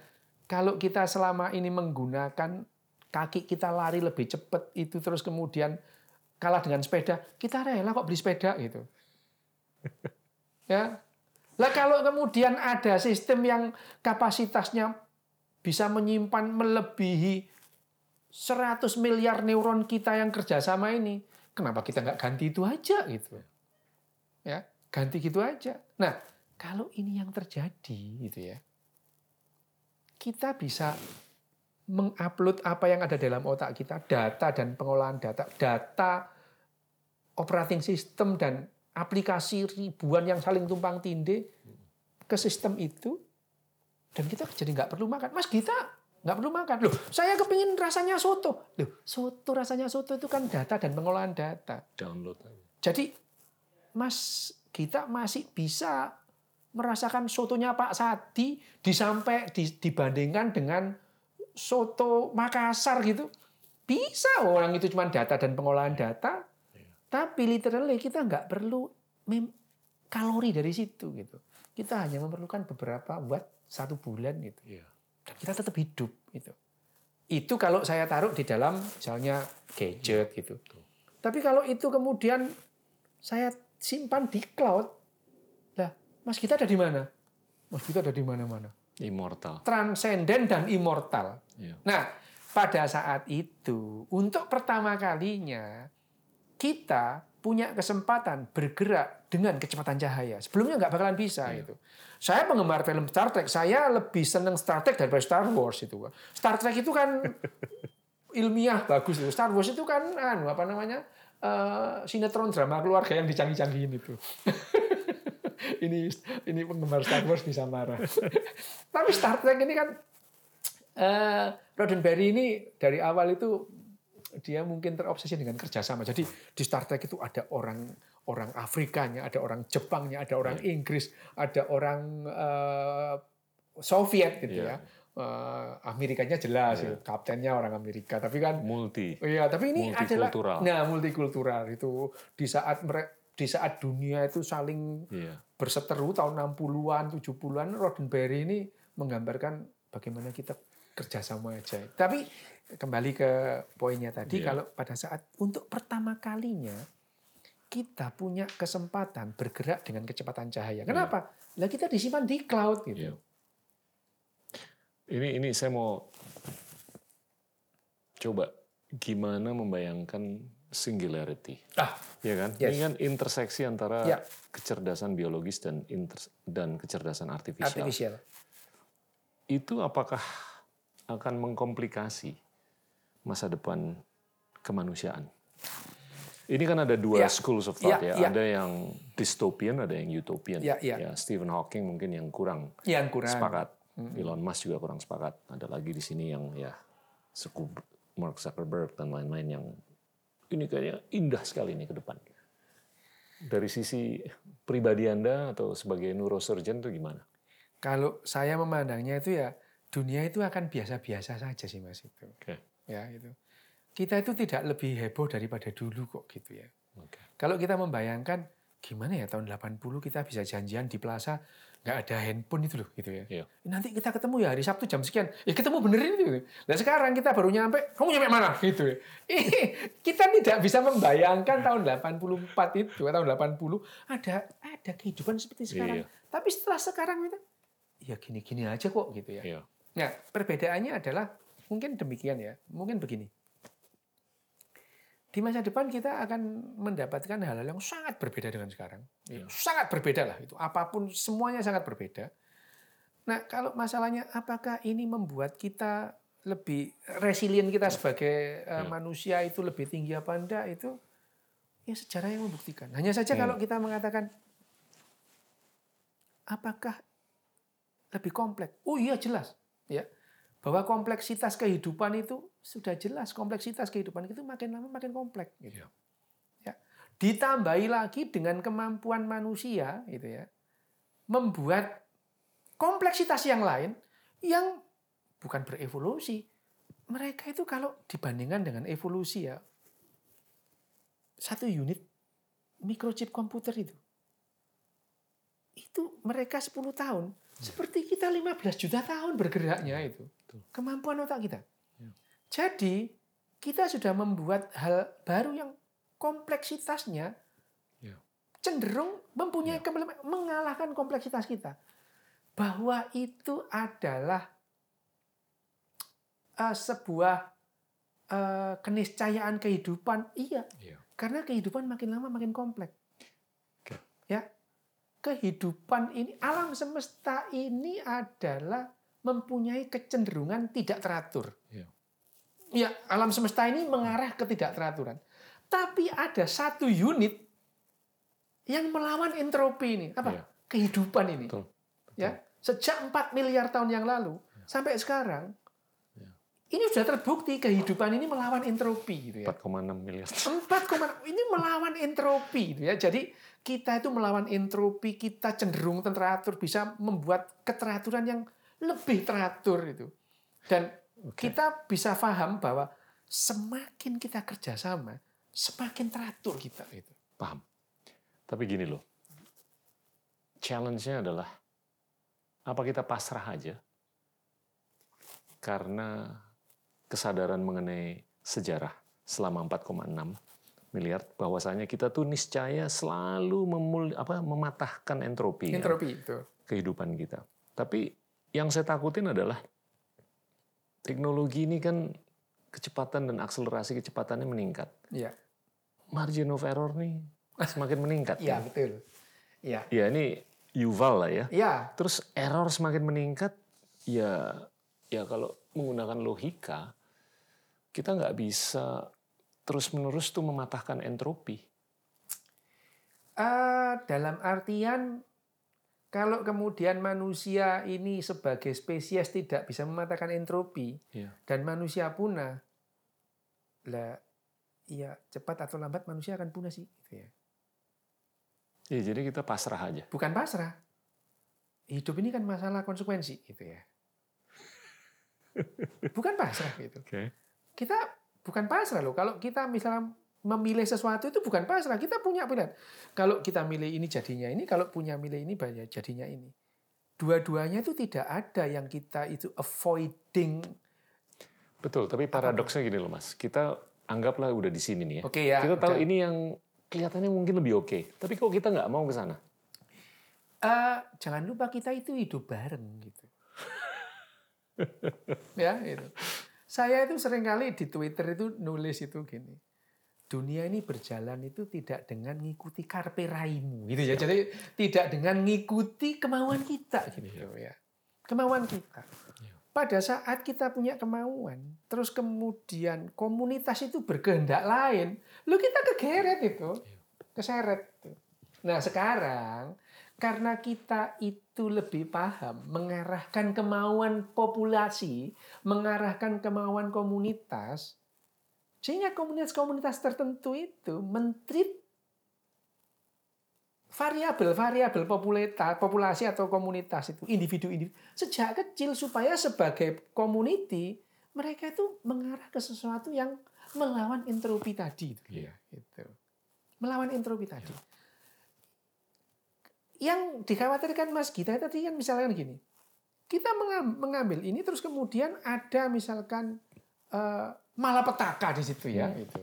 Kalau kita selama ini menggunakan kaki kita lari lebih cepat itu terus kemudian kalah dengan sepeda, kita rela kok beli sepeda gitu. [LAUGHS] ya. Lah kalau kemudian ada sistem yang kapasitasnya bisa menyimpan melebihi 100 miliar neuron kita yang kerjasama ini, kenapa kita nggak ganti itu aja gitu? Ya, ganti gitu aja. Nah, kalau ini yang terjadi gitu ya, kita bisa mengupload apa yang ada dalam otak kita, data dan pengolahan data, data operating system dan aplikasi ribuan yang saling tumpang tindih ke sistem itu, dan kita jadi nggak perlu makan. Mas kita nggak perlu makan. Loh, saya kepingin rasanya soto. Loh, soto rasanya soto itu kan data dan pengolahan data. Download. Jadi Mas kita masih bisa merasakan sotonya Pak Sadi disampai di- dibandingkan dengan soto Makassar gitu. Bisa orang itu cuma data dan pengolahan data. Tapi literally kita nggak perlu mem- kalori dari situ gitu. Kita hanya memerlukan beberapa watt satu bulan gitu Iya. dan kita tetap hidup gitu. Itu kalau saya taruh di dalam misalnya gadget gitu. Tapi kalau itu kemudian saya simpan di cloud, lah Mas kita ada di mana? Mas kita ada di mana-mana. Immortal. Transenden dan immortal. Iya. Nah, pada saat itu untuk pertama kalinya kita punya kesempatan bergerak dengan kecepatan cahaya. Sebelumnya nggak bakalan bisa gitu. Saya penggemar film Star Trek. Saya lebih seneng Star Trek daripada Star Wars itu. Star Trek itu kan [LAUGHS] ilmiah bagus itu. Star Wars itu kan anu apa namanya? eh, sinetron drama keluarga yang dicanggih-canggihin itu. [LAUGHS] ini ini penggemar Star Wars bisa marah. [LAUGHS] Tapi Star Trek ini kan eh Roddenberry ini dari awal itu dia mungkin terobsesi dengan kerjasama. Jadi di Star Trek itu ada orang orang Afrikanya, ada orang Jepangnya, ada orang Inggris, ada orang eh, Soviet gitu Iya. ya. Eh, Amerikanya jelas, ya, kaptennya orang Amerika. Tapi kan Multi. Iya, tapi ini adalah Multikultural. nah multikultural itu di saat di saat dunia itu saling Iya. berseteru tahun 60-an, 70-an Roddenberry ini menggambarkan bagaimana kita kerjasama aja. Tapi kembali ke poinnya tadi, Iya. kalau pada saat untuk pertama kalinya kita punya kesempatan bergerak dengan kecepatan cahaya. Kenapa? Lah kita disimpan di cloud gitu. Iya. Ini ini saya mau coba gimana membayangkan singularity. Ah, Ya kan? Yes. Ini kan interseksi antara Ya. kecerdasan biologis dan inter- dan kecerdasan artifisial. artificial. Itu apakah akan mengkomplikasi masa depan kemanusiaan? Ini kan ada dua Ya. schools of thought Ya, ya. ya. Ada yang dystopian, ada yang utopian. Ya, ya. Stephen Hawking mungkin yang kurang Yang kurang. sepakat. Elon Musk juga kurang sepakat. Ada lagi di sini yang ya suku Mark Zuckerberg dan lain-lain yang ini kayaknya indah sekali nih ke depan. dari sisi pribadi Anda atau sebagai neurosurgeon itu gimana? Kalau saya memandangnya itu ya dunia itu akan biasa-biasa saja sih Mas itu. Oke. Ya, itu. Kita itu tidak lebih heboh daripada dulu kok gitu ya. Oke. Kalau kita membayangkan gimana ya tahun 80 kita bisa janjian di plaza nggak ada handphone itu loh gitu ya. Iya. Nanti kita ketemu ya hari Sabtu jam sekian. Ya ketemu benerin itu. Nah sekarang kita baru nyampe, kamu nyampe mana [LAUGHS] gitu ya. Kita tidak bisa membayangkan tahun 84 itu, tahun 80 ada ada kehidupan seperti sekarang. Iya. Tapi setelah sekarang itu ya gini-gini aja kok gitu ya. Iya. Nah, perbedaannya adalah mungkin demikian ya. Mungkin begini. Di masa depan kita akan mendapatkan hal-hal yang sangat berbeda dengan sekarang. Iya. Sangat berbeda lah itu. Apa pun semuanya sangat berbeda. Nah, kalau masalahnya apakah ini membuat kita lebih resilient kita sebagai eh, Ya. manusia itu lebih tinggi apa enggak itu ya sejarah yang membuktikan. Hanya saja Hmm. kalau kita mengatakan apakah lebih kompleks? Oh iya jelas, ya. Bahwa kompleksitas kehidupan itu sudah jelas kompleksitas kehidupan itu makin lama makin kompleks gitu. Iya. Ya. Ditambahi lagi dengan kemampuan manusia gitu ya. Membuat kompleksitas yang lain yang bukan berevolusi. Mereka itu kalau dibandingkan dengan evolusi ya satu unit microchip komputer itu itu mereka 10 tahun seperti kita 15 juta tahun bergeraknya itu kemampuan otak kita Ya. jadi kita sudah membuat hal baru yang kompleksitasnya Ya. cenderung mempunyai kemampuan mengalahkan kompleksitas kita bahwa itu adalah eh, sebuah eh, keniscayaan kehidupan iya Iya. karena kehidupan makin lama makin kompleks. Ya. Kehidupan ini alam semesta ini adalah mempunyai kecenderungan tidak teratur. Iya. Ya, alam semesta ini mengarah ke tidak teraturan. Tapi ada satu unit yang melawan entropi ini. Apa? Iya. Kehidupan ini. Betul. Ya, sejak 4 miliar tahun yang lalu sampai sekarang Ya. ini sudah terbukti kehidupan ini melawan entropi gitu ya. 4,6 miliar. 4, ini melawan entropi gitu ya. Jadi kita itu melawan entropi, kita cenderung teratur, bisa membuat keteraturan yang lebih teratur itu. Dan Oke. kita bisa paham bahwa semakin kita kerjasama, semakin teratur kita itu. Paham. Tapi gini loh. Challenge-nya adalah apa kita pasrah aja karena kesadaran mengenai sejarah selama 4,6 miliar bahwasanya kita tuh niscaya selalu memul, apa, mematahkan entropi kan, Entropi itu. kehidupan kita. Tapi yang saya takutin adalah teknologi ini kan kecepatan dan akselerasi kecepatannya meningkat. Iya. Margin of error nih [LAUGHS] semakin meningkat. Iya, kan? betul. Iya. Ya ini Yuval lah ya. Iya, Terus error semakin meningkat, ya ya kalau menggunakan logika kita nggak bisa terus-menerus tuh mematahkan entropi. Eh, dalam artian kalau kemudian manusia ini sebagai spesies tidak bisa mematahkan entropi Iya. dan manusia punah, lah ya cepat atau lambat manusia akan punah sih. Gitu ya. Ya, jadi kita pasrah aja. Bukan pasrah. Hidup ini kan masalah konsekuensi gitu ya. [LAUGHS] Bukan pasrah gitu. Oke. Kita bukan pasrah loh. Kalau kita misalnya memilih sesuatu itu bukan pasrah. Kita punya pilihan. Kalau kita milih ini jadinya ini, kalau punya milih ini banyak jadinya ini. Dua-duanya itu tidak ada yang kita itu avoiding. Betul, tapi paradoksnya gini loh Mas. Kita anggaplah udah di sini nih ya. Oke ya. kita tahu udah. ini yang kelihatannya mungkin lebih oke. Tapi kok kita nggak mau ke sana? Eh, jangan lupa kita itu hidup bareng gitu. [LAUGHS] ya, itu. Saya itu sering kali di Twitter itu nulis itu gini. Dunia ini berjalan itu tidak dengan ngikuti karpe raimu gitu ya. Jadi tidak dengan ngikuti kemauan kita gitu ya. Kemauan kita. Pada saat kita punya kemauan, terus kemudian komunitas itu berkehendak lain, lu kita kegeret itu, keseret. Nah sekarang karena kita itu lebih paham mengarahkan kemauan populasi, mengarahkan kemauan komunitas, sehingga komunitas-komunitas tertentu itu mentrit variabel-variabel populasi atau komunitas itu individu-individu sejak kecil supaya sebagai community mereka itu mengarah ke sesuatu yang melawan entropi tadi itu. Iya. Gitu. Melawan entropi tadi. Yang dikhawatirkan Mas Gita tadi kan misalkan gini. Kita mengambil ini terus kemudian ada misalkan uh, malapetaka di situ ya hmm. itu.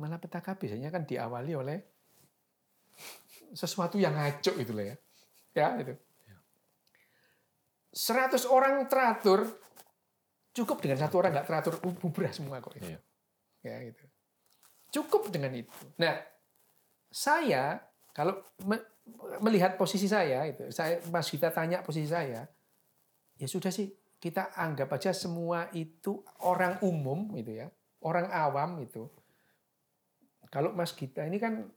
Malapetaka biasanya kan diawali oleh sesuatu yang ngaco gitu lah ya. Ya itu. 100 orang teratur cukup dengan satu orang nggak teratur bubrah semua kok itu. Iya. Ya itu. Cukup dengan itu. Nah, saya kalau melihat posisi saya itu, saya Mas Gita tanya posisi saya, ya sudah sih kita anggap aja semua itu orang umum gitu ya, orang awam itu. Kalau Mas Gita ini kan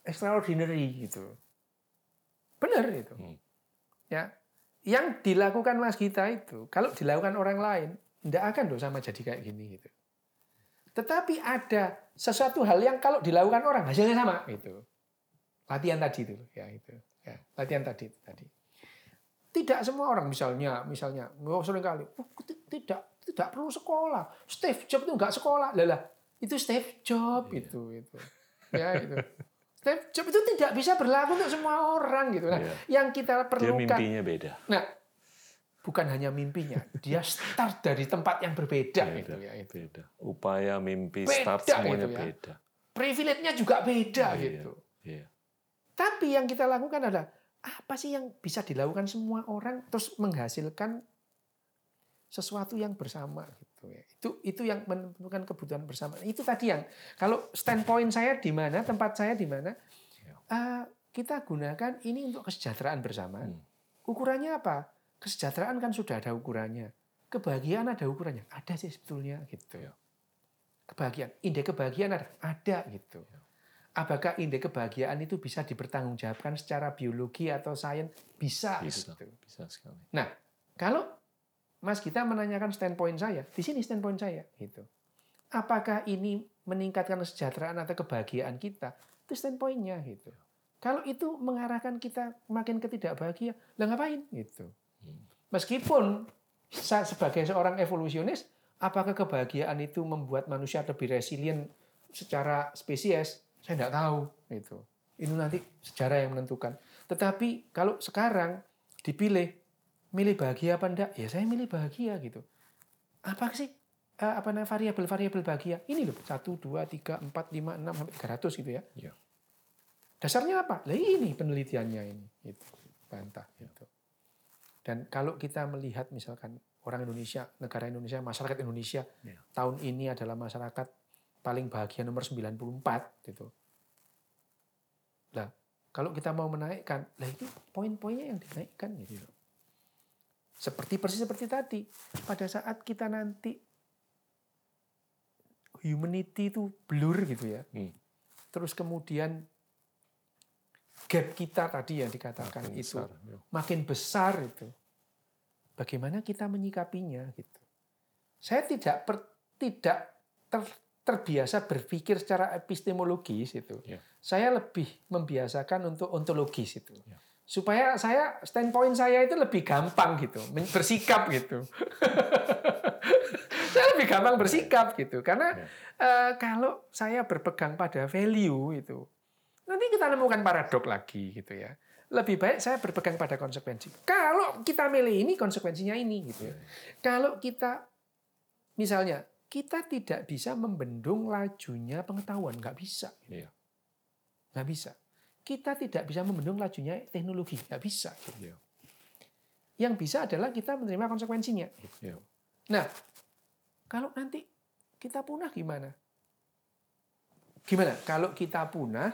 extraordinary gitu. Benar itu. Hmm. Ya. Yang dilakukan Mas Gita itu, kalau dilakukan orang lain, tidak akan dosa sama jadi kayak gini gitu. Tetapi ada sesuatu hal yang kalau dilakukan orang hasilnya sama itu. Latihan tadi itu ya itu. Ya, latihan tadi tadi. Tidak semua orang misalnya misalnya oh, sering kali oh, tidak tidak perlu sekolah. Steve Jobs itu enggak sekolah. Lah itu Steve Jobs iya. itu itu. Ya itu. Steve Jobs itu tidak bisa berlaku untuk semua orang gitu. Nah, yeah. yang kita perlukan. Dia mimpinya beda. Nah, bukan hanya mimpinya, dia start dari tempat yang berbeda beda, gitu ya. Itu. Beda. Upaya mimpi beda, start semuanya gitu ya. beda. Privilege-nya juga beda yeah, gitu. Yeah. Tapi yang kita lakukan adalah apa sih yang bisa dilakukan semua orang terus menghasilkan sesuatu yang bersama gitu ya. Itu itu yang menentukan kebutuhan bersama. Itu tadi yang kalau standpoint saya di mana, tempat saya di mana, uh, kita gunakan ini untuk kesejahteraan bersama. Hmm. Ukurannya apa? Kesejahteraan kan sudah ada ukurannya. Kebahagiaan ada ukurannya. Ada sih sebetulnya gitu. Ya. Kebahagiaan, indeks kebahagiaan ada, ada gitu. Ya. Apakah indeks kebahagiaan itu bisa dipertanggungjawabkan secara biologi atau sains? Bisa. Bisa, gitu. bisa sekali. Nah, kalau Mas kita menanyakan standpoint saya, di sini standpoint saya gitu. Apakah ini meningkatkan kesejahteraan atau kebahagiaan kita? Itu standpointnya gitu. Kalau itu mengarahkan kita makin ketidakbahagia, lah ngapain gitu. Meskipun saya sebagai seorang evolusionis, apakah kebahagiaan itu membuat manusia lebih resilient secara spesies? Saya tidak tahu itu. Ini nanti sejarah yang menentukan. Tetapi kalau sekarang dipilih milih bahagia apa enggak? Ya saya milih bahagia gitu. Apa sih uh, apa namanya variabel-variabel bahagia? Ini loh, 1 2 3 4 5 6 sampai 300 gitu ya. ya. Dasarnya apa? Lah ini penelitiannya ini itu. Bantah gitu. Dan kalau kita melihat misalkan orang Indonesia, negara Indonesia, masyarakat Indonesia ya. tahun ini adalah masyarakat paling bahagia nomor 94 gitu. Lah, kalau kita mau menaikkan, lah itu poin-poinnya yang dinaikkan gitu. Seperti persis seperti tadi. Pada saat kita nanti humanity itu blur gitu ya. Hmm. Terus kemudian gap kita tadi yang dikatakan makin itu besar, ya. makin besar itu. Bagaimana kita menyikapinya gitu. Saya tidak per, tidak ter, terbiasa berpikir secara epistemologis itu. Ya. Saya lebih membiasakan untuk ontologis itu. Ya supaya saya standpoint saya itu lebih gampang gitu bersikap gitu [LAUGHS] saya lebih gampang bersikap gitu karena ya. uh, kalau saya berpegang pada value itu nanti kita nemukan paradok lagi gitu ya lebih baik saya berpegang pada konsekuensi kalau kita milih ini konsekuensinya ini gitu ya kalau kita misalnya kita tidak bisa membendung lajunya pengetahuan nggak bisa gitu. ya. nggak bisa kita tidak bisa membendung lajunya teknologi, nggak bisa. Iya. Yang bisa adalah kita menerima konsekuensinya. Iya. Nah, kalau nanti kita punah gimana? Gimana? Kalau kita punah,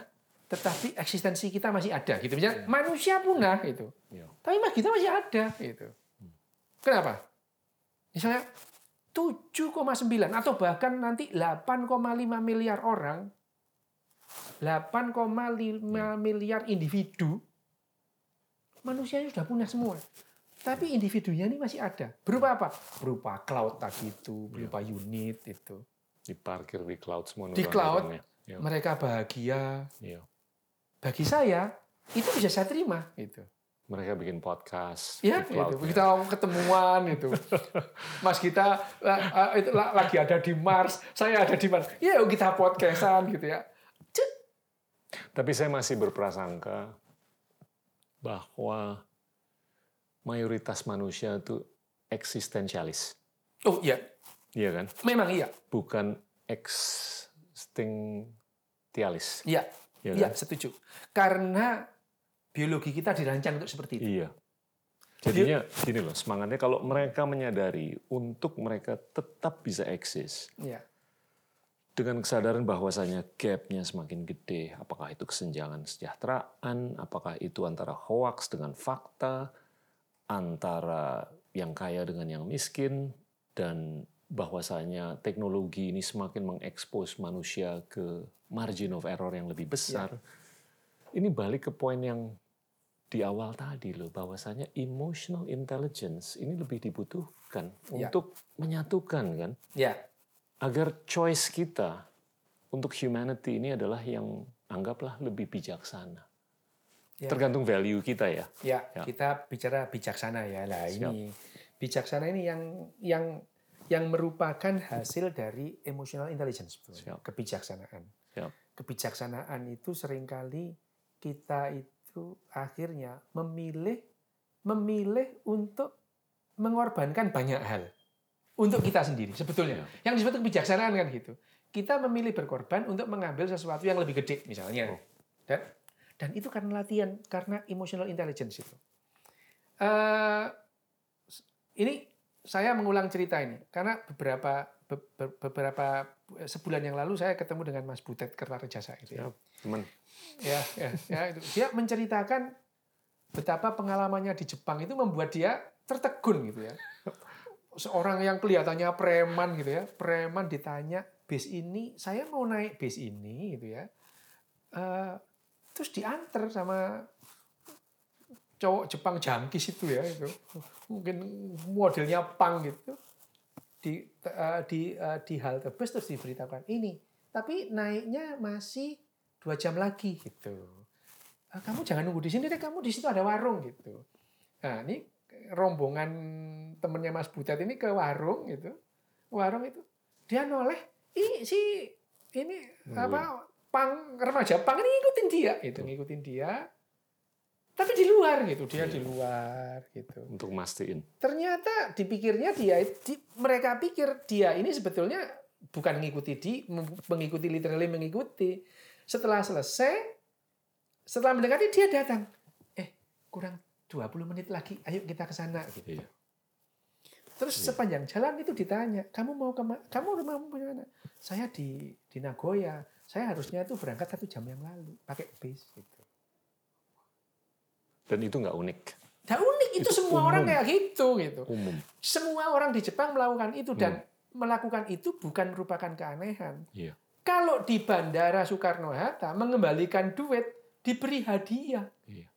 tetapi eksistensi kita masih ada, gitu. Misalnya, ya. manusia punah itu, ya. tapi kita masih ada, gitu. Kenapa? Misalnya 7,9 atau bahkan nanti 8,5 miliar orang 8,5 miliar individu manusianya sudah punah semua. Tapi individunya ini masih ada. Berupa apa? Berupa cloud tadi itu, berupa ya. unit itu. Diparkir di cloud semua. Di cloud, ya. mereka bahagia. Ya. bagi saya itu bisa saya terima gitu. Mereka bikin podcast. Ya, di gitu. cloud-nya. kita ketemuan itu. Mas kita uh, itu la- lagi ada di Mars, saya ada di Mars. Ya, kita podcastan gitu ya. Cek. Tapi saya masih berprasangka bahwa mayoritas manusia itu eksistensialis. Oh iya, Iya kan? memang iya. Bukan eksistensialis. Iya. Iya Iya, kan? setuju. Karena biologi kita dirancang untuk seperti itu. Iya. Jadinya gini loh, semangatnya kalau mereka menyadari untuk mereka tetap bisa eksis Iya. dengan kesadaran bahwasanya gapnya semakin gede, apakah itu kesenjangan kesejahteraan, apakah itu antara hoax dengan fakta, antara yang kaya dengan yang miskin, dan bahwasanya teknologi ini semakin mengekspos manusia ke margin of error yang lebih besar. Ini balik ke poin yang di awal tadi loh, bahwasanya emotional intelligence ini lebih dibutuhkan Ya. untuk menyatukan kan Ya. agar choice kita untuk humanity ini adalah yang anggaplah lebih bijaksana. Ya. Tergantung value kita ya. Ya, Ya. kita bicara bijaksana ya. Lah Siap. ini bijaksana ini yang yang yang merupakan hasil dari emotional intelligence. Siap. Kebijaksanaan. Siap. Kebijaksanaan itu sering kali kita itu akhirnya memilih memilih untuk mengorbankan banyak hal untuk kita sendiri sebetulnya. Yang disebut kebijaksanaan kan gitu. Kita memilih berkorban untuk mengambil sesuatu yang lebih gede misalnya. Oh. Dan dan itu karena latihan, karena emotional intelligence itu. Eh, ini saya mengulang cerita ini karena beberapa be- be- beberapa sebulan yang lalu saya ketemu dengan Mas Butet Kertarejasa itu ya. Teman. Ya, ya, ya, itu. Dia menceritakan betapa pengalamannya di Jepang itu membuat dia tertegun gitu ya. Seorang yang kelihatannya preman gitu ya, preman ditanya bis ini, saya mau naik bis ini gitu ya. Eh, terus diantar sama cowok Jepang jangkis itu ya itu mungkin modelnya pang gitu di eh, di eh, di halte bus terus diberitakan ini tapi naiknya masih dua jam lagi gitu. "Ah, kamu jangan nunggu di sini deh kamu di situ ada warung gitu. Nah ini rombongan temennya Mas Butet ini ke warung gitu. Warung itu dia noleh ini si ini apa pang remaja pang ini ngikutin dia itu ngikutin dia tapi di luar gitu dia di luar gitu. Untuk mastiin. ternyata dipikirnya dia di- mereka pikir dia ini sebetulnya bukan mengikuti di mengikuti literally mengikuti. Setelah selesai setelah mendekati dia datang. Eh kurang 20 menit lagi ayo kita ke sana. Gitu Iya. terus sepanjang jalan itu ditanya kamu mau ke kamu mau ke mana saya di di Nagoya. Saya harusnya itu berangkat satu jam yang lalu pakai bis gitu Dan itu nggak unik. Nah unik itu, Itu semua umum. orang kayak gitu gitu. Umum. Semua orang di Jepang melakukan itu dan melakukan itu bukan merupakan keanehan. Iya. Kalau di Bandara Soekarno Hatta mengembalikan duit diberi hadiah. Iya.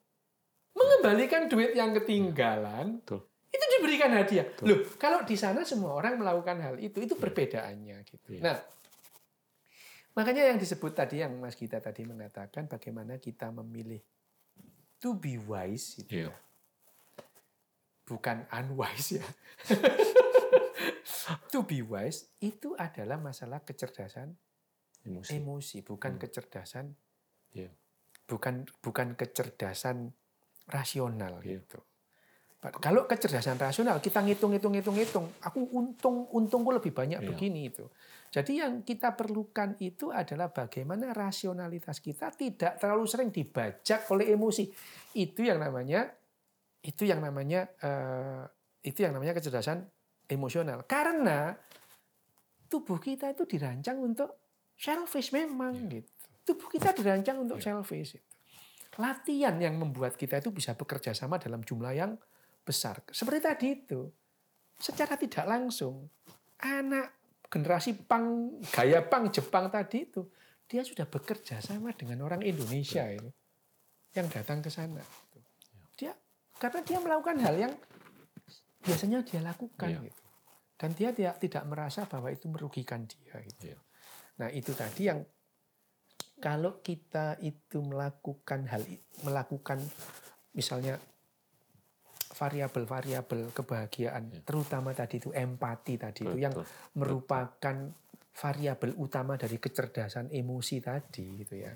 Mengembalikan duit yang ketinggalan Betul. itu diberikan hadiah. Loh, kalau di sana semua orang melakukan hal itu, itu perbedaannya gitu. Iya. Nah, makanya yang disebut tadi yang Mas Gita tadi mengatakan bagaimana kita memilih to be wise itu Iya. ya. Bukan unwise ya. [LAUGHS] to be wise itu adalah masalah kecerdasan Emosi. emosi, bukan kecerdasan Iya. bukan bukan kecerdasan rasional Iya. gitu. Kalau kecerdasan rasional kita ngitung hitung hitung hitung, aku untung untungku lebih banyak Iya. begini itu. Jadi yang kita perlukan itu adalah bagaimana rasionalitas kita tidak terlalu sering dibajak oleh emosi. Itu yang namanya itu yang namanya eh, itu yang namanya kecerdasan emosional. Karena tubuh kita itu dirancang untuk selfish memang gitu. Tubuh kita dirancang untuk selfish. Itu. Latihan yang membuat kita itu bisa bekerja sama dalam jumlah yang besar. Seperti tadi itu. Secara tidak langsung anak generasi pang gaya pang Jepang tadi itu dia sudah bekerja sama dengan orang Indonesia ini yang datang ke sana. gitu. Dia karena dia melakukan hal yang biasanya dia lakukan Iya. gitu. Dan dia tidak tidak merasa bahwa itu merugikan dia gitu. Iya. Nah, itu tadi yang kalau kita itu melakukan hal melakukan misalnya variabel-variabel kebahagiaan ya. terutama tadi itu empati tadi Betul. itu yang merupakan variabel utama dari kecerdasan emosi tadi gitu ya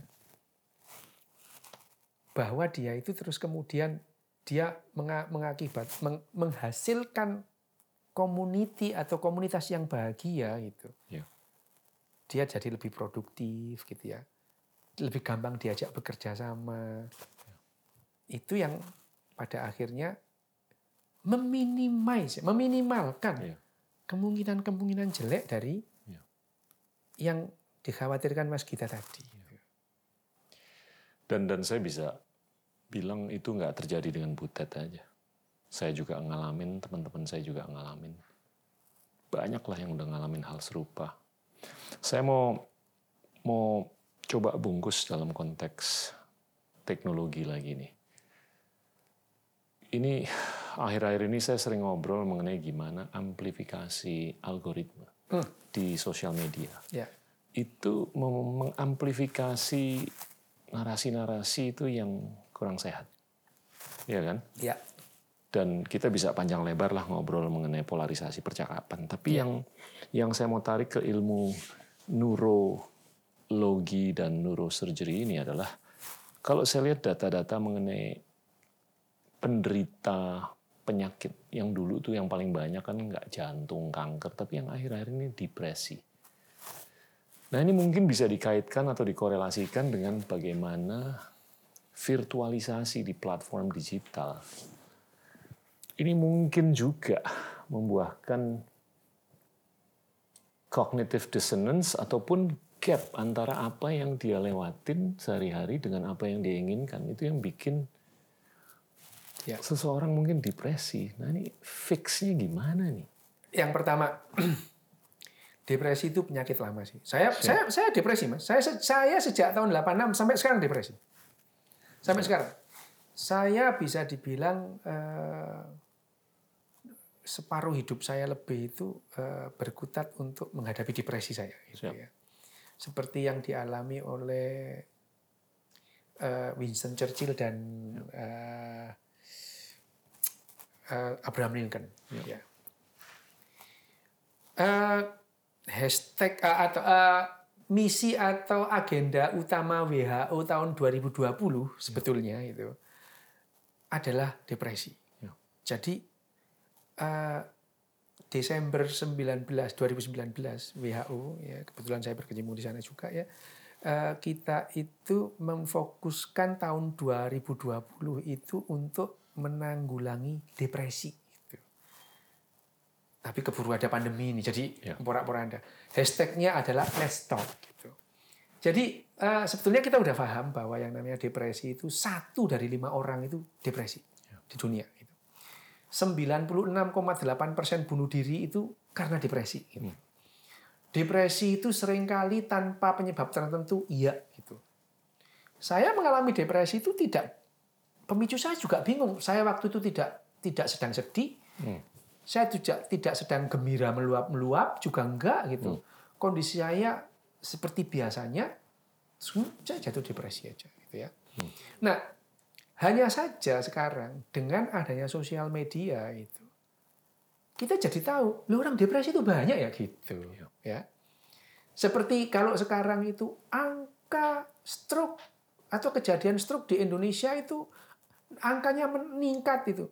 bahwa dia itu terus kemudian dia mengakibat menghasilkan community atau komunitas yang bahagia gitu. Ya. Dia jadi lebih produktif gitu ya. Lebih gampang diajak bekerja sama. Ya. Itu yang pada akhirnya meminimais, meminimalkan ya. kemungkinan-kemungkinan jelek dari ya. yang dikhawatirkan Mas Gita tadi. Ya. Dan dan saya bisa bilang itu nggak terjadi dengan Butet aja. Saya juga ngalamin, teman-teman saya juga ngalamin. Banyaklah yang udah ngalamin hal serupa. Saya mau mau coba bungkus dalam konteks teknologi lagi nih. Ini [SIGHS] akhir-akhir ini saya sering ngobrol mengenai gimana amplifikasi algoritma hmm. di sosial media. Yeah. Itu mengamplifikasi narasi-narasi itu yang kurang sehat. Iya kan? Iya. Dan kita bisa panjang lebar lah ngobrol mengenai polarisasi percakapan. Tapi ya. yang yang saya mau tarik ke ilmu neurologi dan neurosurgery ini adalah kalau saya lihat data-data mengenai penderita penyakit yang dulu tuh yang paling banyak kan nggak jantung, kanker, tapi yang akhir-akhir ini depresi. Nah ini mungkin bisa dikaitkan atau dikorelasikan dengan bagaimana virtualisasi di platform digital ini mungkin juga membuahkan cognitive dissonance ataupun gap antara apa yang dia lewatin sehari-hari dengan apa yang dia inginkan itu yang bikin ya. seseorang mungkin depresi. Nah ini fixnya gimana nih? Yang pertama [CLEARS THROAT] depresi itu penyakit lama sih. Saya ya. saya saya depresi mas. Saya saya sejak tahun 86 sampai sekarang depresi. Sampai sekarang. Saya bisa dibilang eh, separuh hidup saya lebih itu eh, berkutat untuk menghadapi depresi saya. Gitu ya. Seperti yang dialami oleh eh, Winston Churchill dan eh, eh, Abraham Lincoln. Ya. Ya. Uh, hashtag uh, atau uh, misi atau agenda utama WHO tahun 2020 sebetulnya itu adalah depresi. Ya. Jadi uh, Desember 19 2019 WHO ya kebetulan saya berkecimpung di sana juga ya uh, kita itu memfokuskan tahun 2020 itu untuk menanggulangi depresi tapi keburu ada pandemi ini jadi ya. porak-poranda hashtagnya adalah let's talk gitu jadi uh, sebetulnya kita udah paham bahwa yang namanya depresi itu satu dari lima orang itu depresi ya. di dunia gitu. 96,8 persen bunuh diri itu karena depresi gitu. hmm. Depresi itu sering kali tanpa penyebab tertentu iya gitu saya mengalami depresi itu tidak pemicu saya juga bingung saya waktu itu tidak tidak sedang sedih hmm saya tidak tidak sedang gembira meluap-meluap juga enggak gitu. Hmm. Kondisi saya seperti biasanya saya jatuh depresi aja gitu ya. Hmm. Nah, hanya saja sekarang dengan adanya sosial media itu kita jadi tahu, lu orang depresi itu banyak ya gitu iya. ya. Seperti kalau sekarang itu angka stroke atau kejadian stroke di Indonesia itu angkanya meningkat itu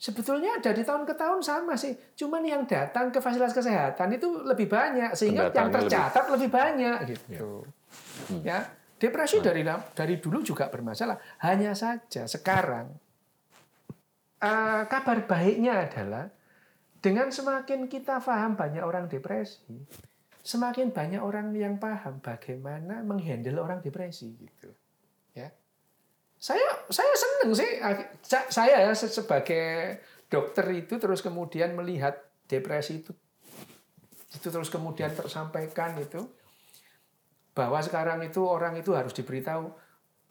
Sebetulnya dari tahun ke tahun sama sih. Cuman yang datang ke fasilitas kesehatan itu lebih banyak sehingga yang tercatat lebih, lebih banyak gitu. Ya. Ya. Depresi dari dari dulu juga bermasalah. Hanya saja sekarang uh, kabar baiknya adalah dengan semakin kita paham banyak orang depresi, semakin banyak orang yang paham bagaimana menghandle orang depresi gitu. Saya saya seneng sih. Saya ya sebagai dokter itu terus kemudian melihat depresi itu itu terus kemudian tersampaikan itu bahwa sekarang itu orang itu harus diberitahu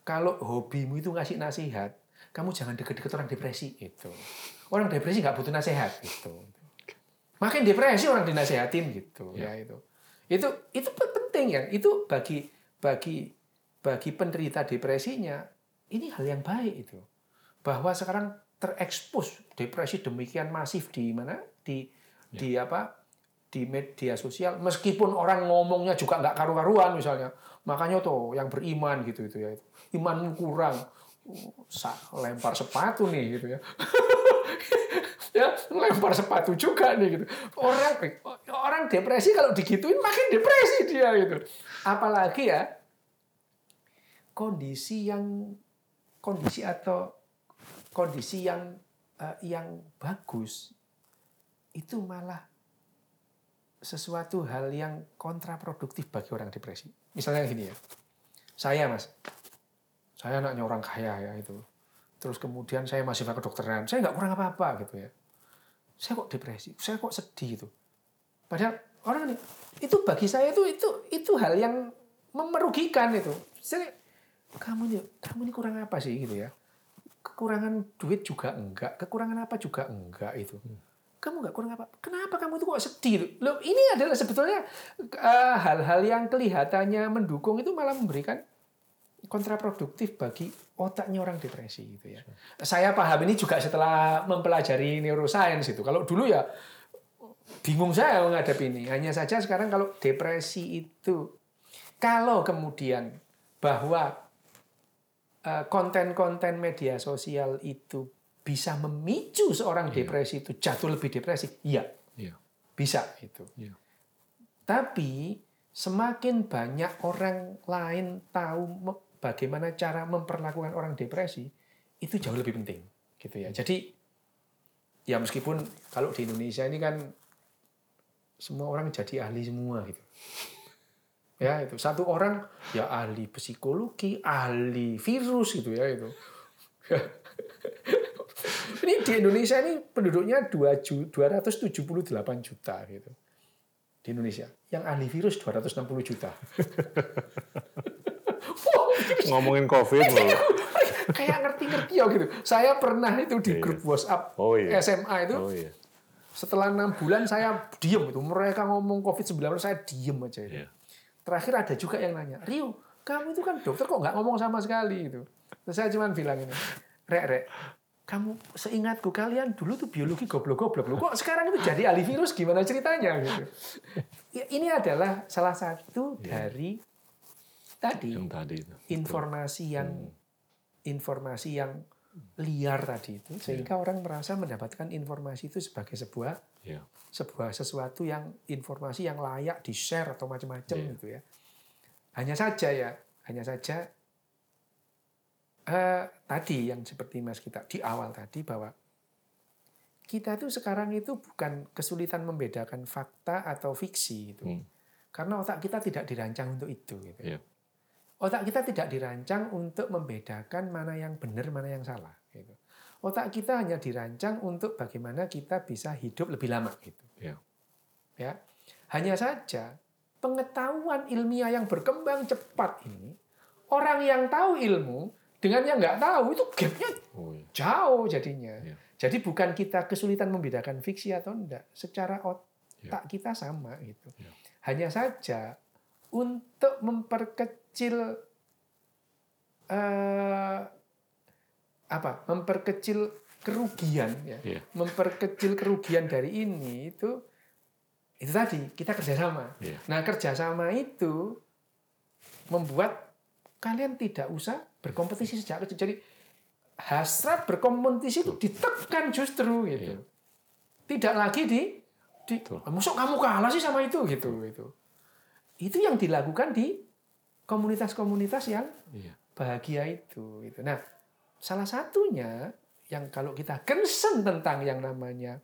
kalau hobimu itu ngasih nasihat kamu jangan deket-deket orang depresi itu orang depresi nggak butuh nasihat gitu makin depresi orang dinasehatin gitu ya, ya itu. Itu itu penting ya. Itu bagi bagi bagi penderita depresinya ini hal yang baik itu. Bahwa sekarang terekspos depresi demikian masif di mana? Di ya. di apa? Di media sosial. Meskipun orang ngomongnya juga nggak karu-karuan misalnya. Makanya tuh yang beriman gitu itu ya. Iman kurang. Lempar sepatu nih gitu ya [LAUGHS] ya lempar sepatu juga nih gitu orang orang depresi kalau digituin makin depresi dia gitu apalagi ya kondisi yang kondisi atau kondisi yang uh, yang bagus itu malah sesuatu hal yang kontraproduktif bagi orang depresi. Misalnya gini ya, saya mas, saya anaknya orang kaya ya itu. Terus kemudian saya masih ke kedokteran, saya nggak kurang apa-apa gitu ya. Saya kok depresi, saya kok sedih itu. Padahal orang ini, itu bagi saya itu itu itu hal yang merugikan itu. Saya, kamu ini, kamu ini kurang apa sih gitu ya? Kekurangan duit juga enggak, kekurangan apa juga enggak itu. Kamu nggak kurang apa? Kenapa kamu itu kok sedih? Loh, ini adalah sebetulnya eh, hal-hal uh, yang kelihatannya mendukung itu malah memberikan kontraproduktif bagi otaknya orang depresi gitu ya. Saya paham ini juga setelah mempelajari neuroscience itu. Kalau dulu ya bingung saya menghadapi ini. Hanya saja sekarang kalau depresi itu kalau kemudian bahwa eh, konten-konten media sosial itu bisa memicu seorang iya. depresi itu jatuh lebih depresi, iya, iya. bisa itu. Iya. Tapi semakin banyak orang lain tahu bagaimana cara memperlakukan orang depresi itu jauh lebih penting gitu ya. Jadi ya meskipun kalau di Indonesia ini kan semua orang jadi ahli semua gitu. Ya itu. Satu orang ya ahli psikologi ahli virus gitu ya itu. [LAUGHS] Ini di Indonesia ini penduduknya 2 278 juta gitu. Di Indonesia. Yang ahli virus 260 juta [LAUGHS] ngomongin COVID loh. Kayak ngerti-ngerti ya gitu. Saya pernah itu di iya. grup WhatsApp oh, iya. SMA itu. Oh, iya. Setelah enam bulan saya diem itu. Mereka ngomong COVID-19 saya diem aja itu. Iya. Terakhir ada juga yang nanya, Rio, kamu itu kan dokter kok nggak ngomong sama sekali itu. Terus saya cuma bilang ini, Rek, Rek, kamu seingatku kalian dulu tuh biologi goblok-goblok lu kok sekarang itu jadi ahli virus gimana ceritanya gitu. Ya, ini adalah salah satu yeah. dari tadi, yang tadi itu. informasi yang hmm. informasi yang liar tadi itu iya. sehingga yeah. orang merasa mendapatkan informasi itu sebagai sebuah yeah. sebuah sesuatu yang informasi yang layak di share atau macam-macam yeah. gitu ya hanya saja ya hanya saja uh, tadi yang seperti mas kita di awal tadi bahwa kita itu sekarang itu bukan kesulitan membedakan fakta atau fiksi itu hmm. karena otak kita tidak dirancang untuk itu gitu yeah. Otak kita tidak dirancang untuk membedakan mana yang benar, mana yang salah. Gitu. Otak kita hanya dirancang untuk bagaimana kita bisa hidup lebih lama. Gitu. Ya. ya. Hanya saja pengetahuan ilmiah yang berkembang cepat ini, orang yang tahu ilmu dengan yang nggak tahu itu gapnya oh, iya. jauh jadinya. Ya. Jadi bukan kita kesulitan membedakan fiksi atau enggak, secara otak ya. kita sama gitu. Ya. Hanya saja untuk memperkecil uh, apa? Memperkecil kerugian ya. Yeah. Memperkecil kerugian dari ini itu itu tadi kita kerjasama. Yeah. Nah kerjasama itu membuat kalian tidak usah berkompetisi sejak kecil. Jadi hasrat berkompetisi itu ditekan justru gitu. Yeah. Tidak lagi di di, musuh kamu kalah sih sama itu gitu gitu. Itu yang dilakukan di komunitas-komunitas yang iya. bahagia itu. Itu. Nah, salah satunya yang kalau kita concern tentang yang namanya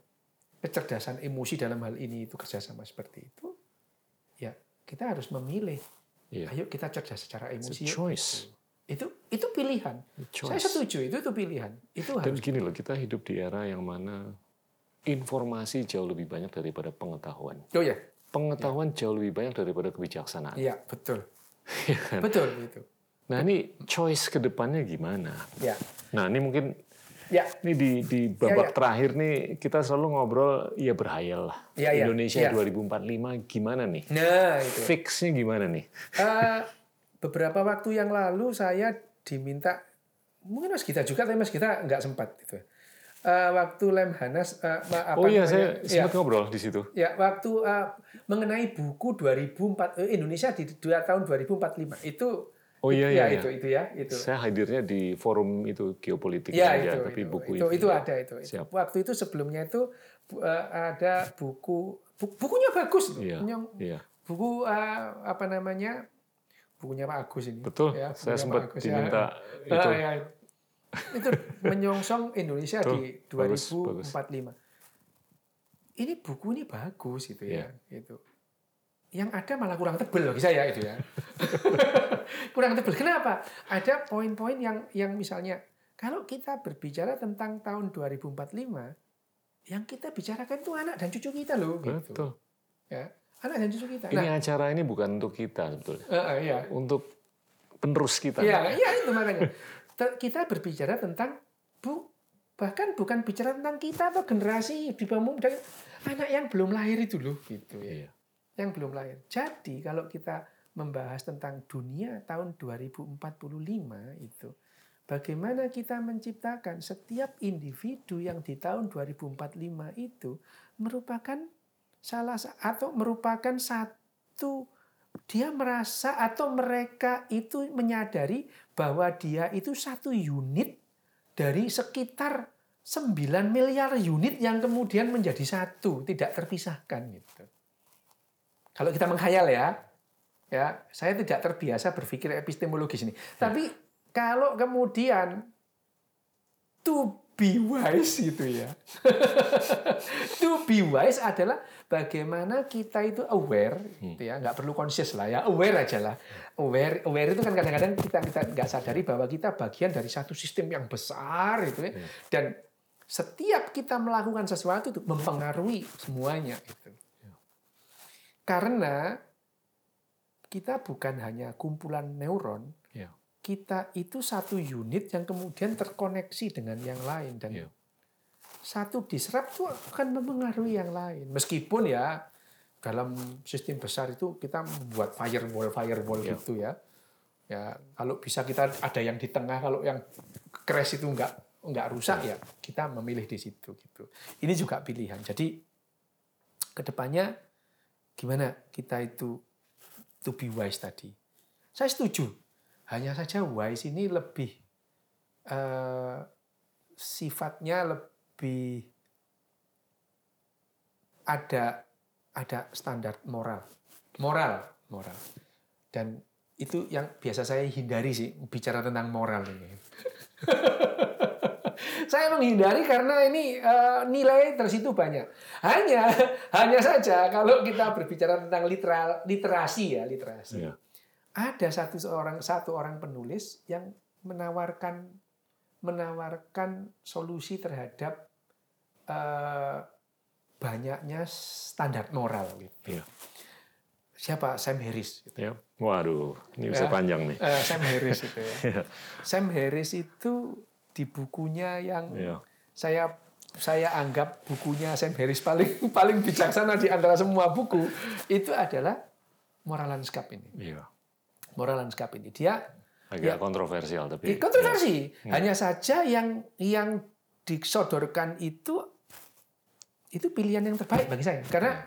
kecerdasan emosi dalam hal ini itu kerjasama seperti itu, ya kita harus memilih. Iya. Ayo kita cerdas secara emosi. choice. Itu itu pilihan. Saya setuju itu itu pilihan. Itu Dan harus. gini loh, kita hidup di era yang mana informasi jauh lebih banyak daripada pengetahuan. Oh ya, pengetahuan ya. jauh lebih banyak daripada kebijaksanaan. Iya, betul. [LAUGHS] ya kan? Betul itu. Nah, ini choice ke depannya gimana? Ya. Nah, ini mungkin Ya. Ini di di babak ya, ya. terakhir nih kita selalu ngobrol ya berhayal lah. Ya, ya. Indonesia ya. 2045 gimana nih? Nah, itu. Fixnya gimana nih? Uh, beberapa waktu yang lalu saya diminta mungkin Mas Gita juga tapi Mas Gita nggak sempat gitu. Uh, waktu Lemhanas uh, apa Oh iya saya sempat ya, ngobrol di situ. Ya, waktu uh, mengenai buku 2004 uh, Indonesia di dua tahun 2045 itu Oh iya ya, iya itu itu ya itu. Saya hadirnya di forum itu geopolitik ya, aja, itu, tapi itu, buku itu, itu, itu ya. ada itu. Siap. Waktu itu sebelumnya itu uh, ada buku bu, bukunya bagus Iya, Yang, iya. buku uh, apa namanya bukunya Pak Agus ini. Betul. Ya, saya sempat Agus, diminta ya. itu. Ah, ya. Itu menyongsong Indonesia di bagus, 2045. Ini buku ini bagus gitu ya, Iya. gitu. Yang ada malah kurang tebel bagi saya itu ya. [LAUGHS] kurang tebel. Kenapa? Ada poin-poin yang yang misalnya kalau kita berbicara tentang tahun 2045, yang kita bicarakan itu anak dan cucu kita loh gitu. Betul. Ya, anak dan cucu kita. Ini acara ini bukan untuk kita sebetulnya. uh, uh, iya. Untuk penerus kita. Iya, iya itu makanya. Kita berbicara tentang bu bahkan bukan bicara tentang kita atau generasi di bawah dan anak yang belum lahir itu loh gitu ya. Iya. Yang belum lahir. Jadi kalau kita membahas tentang dunia tahun 2045 itu bagaimana kita menciptakan setiap individu yang di tahun 2045 itu merupakan salah sa- atau merupakan satu dia merasa atau mereka itu menyadari bahwa dia itu satu unit dari sekitar 9 miliar unit yang kemudian menjadi satu, tidak terpisahkan gitu. Kalau kita menghayal ya, ya saya tidak terbiasa berpikir epistemologis ini. Tapi kalau kemudian to be wise gitu ya. [LAUGHS] to be wise adalah bagaimana kita itu aware gitu ya, nggak perlu conscious lah ya, aware aja lah. Aware aware itu kan kadang-kadang kita kita nggak sadari bahwa kita bagian dari satu sistem yang besar itu ya. Dan setiap kita melakukan sesuatu itu mempengaruhi semuanya itu. Karena kita bukan hanya kumpulan neuron. Kita itu satu unit yang kemudian terkoneksi dengan yang lain dan Iya. satu diserap itu akan mempengaruhi yang lain. Meskipun ya dalam sistem besar itu kita membuat firewall firewall Iya. gitu ya. Ya kalau bisa kita ada yang di tengah, kalau yang crash itu enggak enggak rusak ya kita memilih di situ gitu. Ini juga pilihan. Jadi ke depannya gimana kita itu to be wise tadi. Saya setuju. Hanya saja wise ini lebih eh, sifatnya lebih ada ada standar moral, moral, moral. Dan itu yang biasa saya hindari sih bicara tentang moral ini. [LAUGHS] saya menghindari karena ini eh, nilai tersitu banyak. Hanya hanya saja kalau kita berbicara tentang literal, literasi ya literasi. Iya. Ada satu seorang satu orang penulis yang menawarkan menawarkan solusi terhadap eh, banyaknya standar moral gitu. Iya. Siapa Sam Harris gitu. Ya. Waduh, ini bisa Ya. panjang nih. Eh, Sam Harris itu ya. [LAUGHS] Iya. Sam Harris itu di bukunya yang Iya. saya saya anggap bukunya Sam Harris paling [LAUGHS] paling bijaksana di antara semua buku itu adalah moral landscape ini. Iya. Moral landscape ini dia Agak Ya. kontroversial tapi. eh, kontroversi. Ya. Hanya saja yang yang disodorkan itu itu pilihan yang terbaik bagi saya karena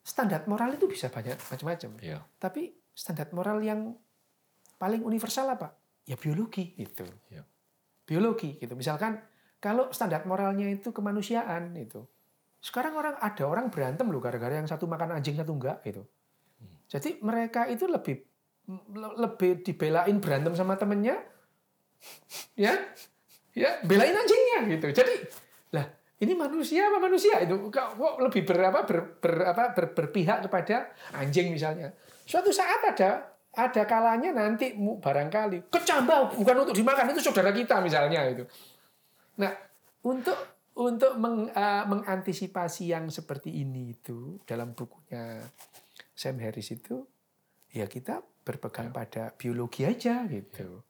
standar moral itu bisa banyak macam-macam. Iya. Tapi standar moral yang paling universal apa? Ya biologi gitu. Iya. Biologi gitu. Misalkan kalau standar moralnya itu kemanusiaan itu. Sekarang orang ada orang berantem loh gara-gara yang satu makan anjing satu enggak gitu. Jadi mereka itu lebih lebih dibelain berantem sama temennya ya ya belain anjingnya gitu. Jadi lah ini manusia apa manusia itu kok lebih berapa ber, ber- apa, ber- berpihak kepada anjing misalnya. Suatu saat ada ada kalanya nanti barangkali kecambah bukan untuk dimakan itu saudara kita misalnya itu. Nah, untuk untuk meng- eh, mengantisipasi yang seperti ini itu dalam bukunya Sam Harris itu ya kita berpegang pada biologi aja gitu.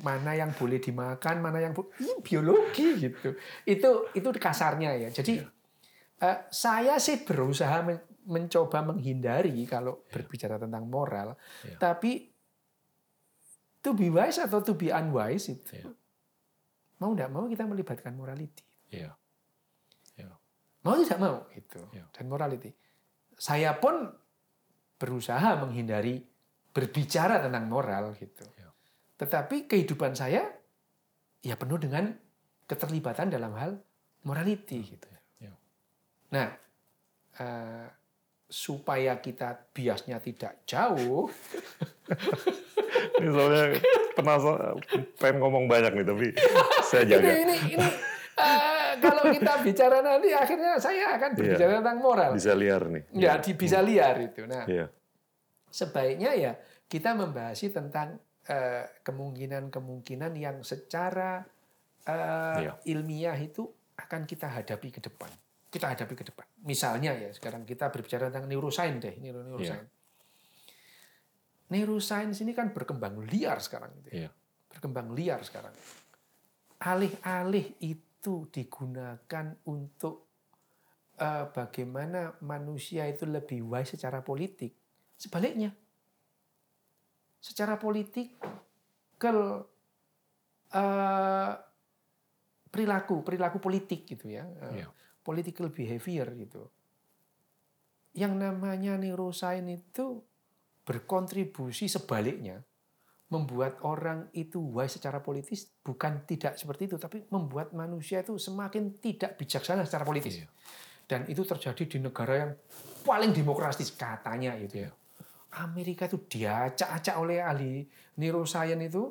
Mana yang boleh dimakan, mana yang ini biologi gitu. Itu itu kasarnya ya. Jadi eh, saya sih berusaha men- mencoba menghindari kalau berbicara tentang moral, Ya. tapi to be wise atau to be unwise itu Iya. mau tidak mau kita melibatkan morality. Iya. Iya. Mau tidak mau itu Iya. dan morality. Saya pun berusaha menghindari berbicara tentang moral gitu. Iya. Tetapi kehidupan saya ya penuh dengan keterlibatan dalam hal morality gitu. Iya. Nah, eh, supaya kita biasnya tidak jauh, [LAUGHS] Ini soalnya penasaran, pengen ngomong banyak nih, tapi saya ini jaga. ini ini eh, kalau kita bicara nanti akhirnya saya akan berbicara tentang moral. Bisa liar nih. Ya, di, bisa liar itu. Nah, Iya. sebaiknya ya kita membahas tentang eh, kemungkinan-kemungkinan yang secara eh, Iya. ilmiah itu akan kita hadapi ke depan. Kita hadapi ke depan. Misalnya ya sekarang kita berbicara tentang neuroscience deh, neuro neuroscience. Neuroscience ini kan berkembang liar sekarang gitu ya. Iya. Berkembang liar sekarang. Alih-alih itu digunakan untuk eh, bagaimana manusia itu lebih wise secara politik. Sebaliknya, secara politik ke eh, perilaku perilaku politik gitu ya, eh, Iya. political behavior gitu. Yang namanya neuroscience itu berkontribusi sebaliknya membuat orang itu wise secara politis bukan tidak seperti itu tapi membuat manusia itu semakin tidak bijaksana secara politis. Iya. Dan itu terjadi di negara yang paling demokratis katanya itu Iya. ya. Amerika itu diacak-acak oleh ahli neuroscience itu.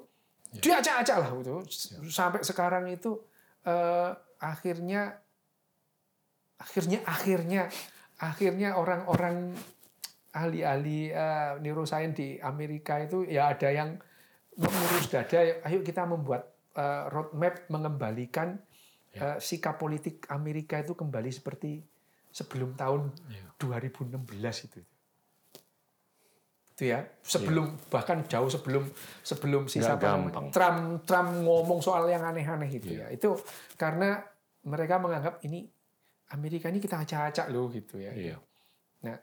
Iya. diacak-acak lah itu sampai sekarang itu eh, akhirnya akhirnya akhirnya akhirnya orang-orang ahli-ahli eh, neuroscience di Amerika itu ya ada yang mengurus dada ayo kita membuat eh, roadmap mengembalikan eh, sikap politik Amerika itu kembali seperti sebelum tahun Iya. 2016 itu itu ya sebelum bahkan jauh sebelum sebelum si siapa. Trump Trump ngomong soal yang aneh-aneh itu Iya. ya itu karena mereka menganggap ini Amerika ini kita acak-acak loh gitu ya Iya. nah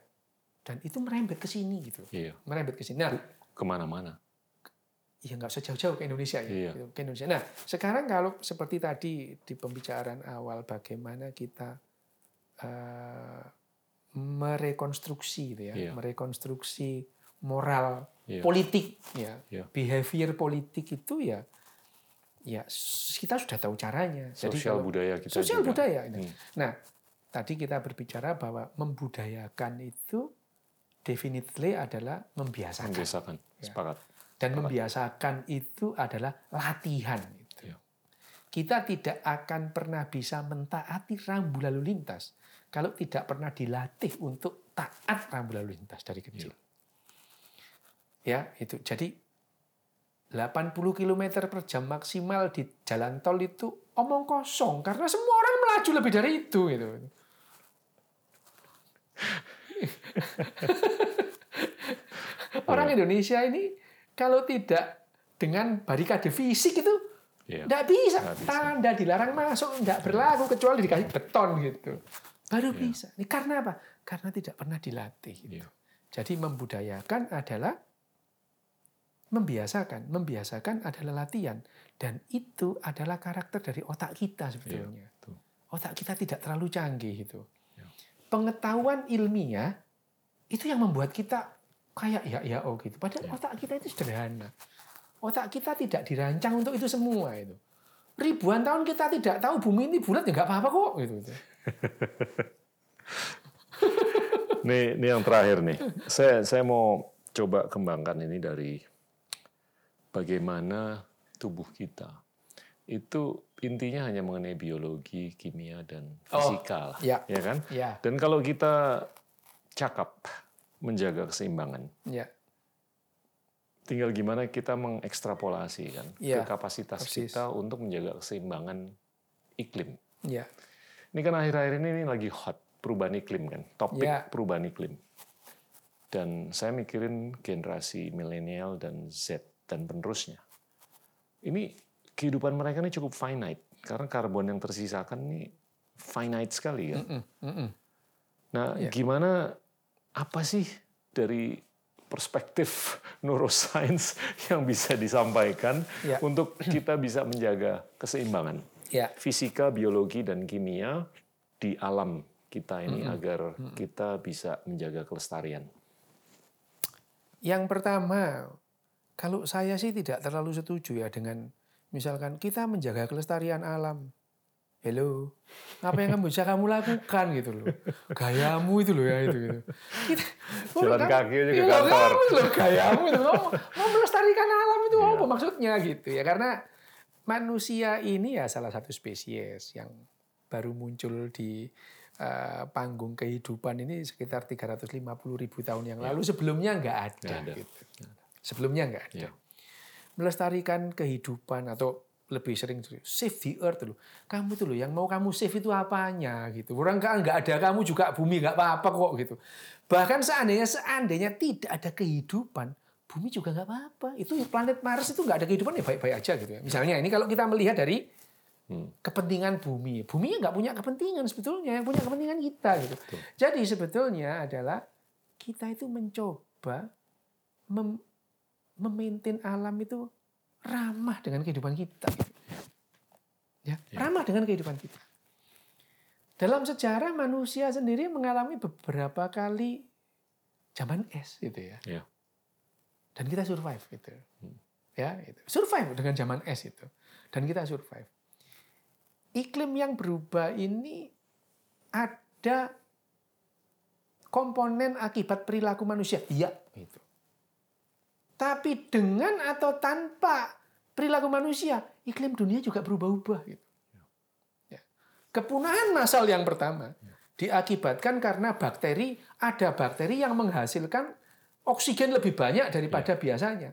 dan itu merembet ke sini gitu Iya. merembet ke sini nah Ke mana-mana. ya nggak usah jauh-jauh ke Indonesia ya Iya. gitu, ke Indonesia nah sekarang kalau seperti tadi di pembicaraan awal bagaimana kita eh, merekonstruksi gitu ya Iya. merekonstruksi moral Iya. politik ya Iya. behavior politik itu ya ya kita sudah tahu caranya Jadi Sosial kalau- budaya kita sosial juga. budaya Hmm. nah tadi kita berbicara bahwa membudayakan itu definitely adalah membiasakan Membiasakan. Ya. Sepakat. dan membiasakan itu adalah latihan itu. Iya. Kita tidak akan pernah bisa mentaati rambu lalu lintas kalau tidak pernah dilatih untuk taat rambu lalu lintas dari kecil. Ya, itu. Jadi 80 km per jam maksimal di jalan tol itu omong kosong karena semua orang melaju lebih dari itu gitu. [LAUGHS] Orang Indonesia ini kalau tidak dengan barikade fisik itu Iya. tidak bisa. Bisa. Tanda dilarang masuk tidak berlaku kecuali dikasih beton gitu. Baru Iya. bisa. Ini karena apa? Karena tidak pernah dilatih. gitu. Iya. Jadi membudayakan adalah membiasakan. Membiasakan adalah latihan. Dan itu adalah karakter dari otak kita sebetulnya. Iya. Otak kita tidak terlalu canggih itu. Ya. Pengetahuan ilmiah itu yang membuat kita kayak ya ya oh gitu. Padahal Ya. otak kita itu sederhana. Otak kita tidak dirancang untuk itu semua itu. Ribuan tahun kita tidak tahu bumi ini bulat ya nggak apa-apa kok gitu. [LAUGHS] Nih, ini yang terakhir nih. Saya saya mau coba kembangkan ini dari bagaimana tubuh kita itu intinya hanya mengenai biologi, kimia dan Oh, fisika lah, ya. ya kan? Ya, Dan kalau kita cakap menjaga keseimbangan, ya. tinggal gimana kita mengekstrapolasi kan Ya, ke kapasitas persis. kita untuk menjaga keseimbangan iklim. Ya, Ini kan akhir-akhir ini, ini lagi hot perubahan iklim kan, topik Ya. perubahan iklim. Dan saya mikirin generasi milenial dan Z dan penerusnya. Ini kehidupan mereka ini cukup finite karena karbon yang tersisakan ini finite sekali kan. Mm-mm, mm-mm. Nah, Ya. gimana apa sih dari perspektif [LAUGHS] neuroscience yang bisa disampaikan ya. untuk kita bisa menjaga keseimbangan ya. fisika, biologi, dan kimia di alam kita ini mm -hmm. agar mm kita bisa menjaga kelestarian? Yang pertama, kalau saya sih tidak terlalu setuju ya dengan misalkan kita menjaga kelestarian alam. Hello, apa yang kamu bisa kamu lakukan gitu loh. Gayamu itu loh ya itu gitu. Kita, [LAUGHS] Jalan kan, kaki aja ke ya, kantor. Loh, gayamu itu loh. Mau melestarikan alam itu yeah. apa maksudnya gitu ya. Karena manusia ini ya salah satu spesies yang baru muncul di uh, panggung kehidupan ini sekitar 350 ribu tahun yang ya. lalu. Sebelumnya nggak ada. ada. Gitu. Sebelumnya nggak ada. Ya. Melestarikan kehidupan atau lebih sering save the earth loh. Kamu tuh loh yang mau kamu save itu apanya gitu. Orang nggak nggak ada kamu juga bumi nggak apa-apa kok gitu. Bahkan seandainya seandainya tidak ada kehidupan, bumi juga nggak apa-apa. Itu planet Mars itu nggak ada kehidupan ya baik-baik aja gitu ya. Misalnya ini kalau kita melihat dari Hmm. kepentingan bumi. Bumi nggak punya kepentingan sebetulnya, yang punya kepentingan kita gitu. Betul. Jadi sebetulnya adalah kita itu mencoba mem memaintain alam itu ramah dengan kehidupan kita. Ya, ya, ramah dengan kehidupan kita. Dalam sejarah manusia sendiri mengalami beberapa kali zaman es gitu ya. ya. Dan kita survive gitu. Hmm. Ya, itu. Survive dengan zaman es itu. Dan kita survive iklim yang berubah ini ada komponen akibat perilaku manusia. Iya, itu. Tapi dengan atau tanpa perilaku manusia, iklim dunia juga berubah-ubah. Gitu. Ya. Kepunahan massal yang pertama diakibatkan karena bakteri, ada bakteri yang menghasilkan oksigen lebih banyak daripada ya. biasanya.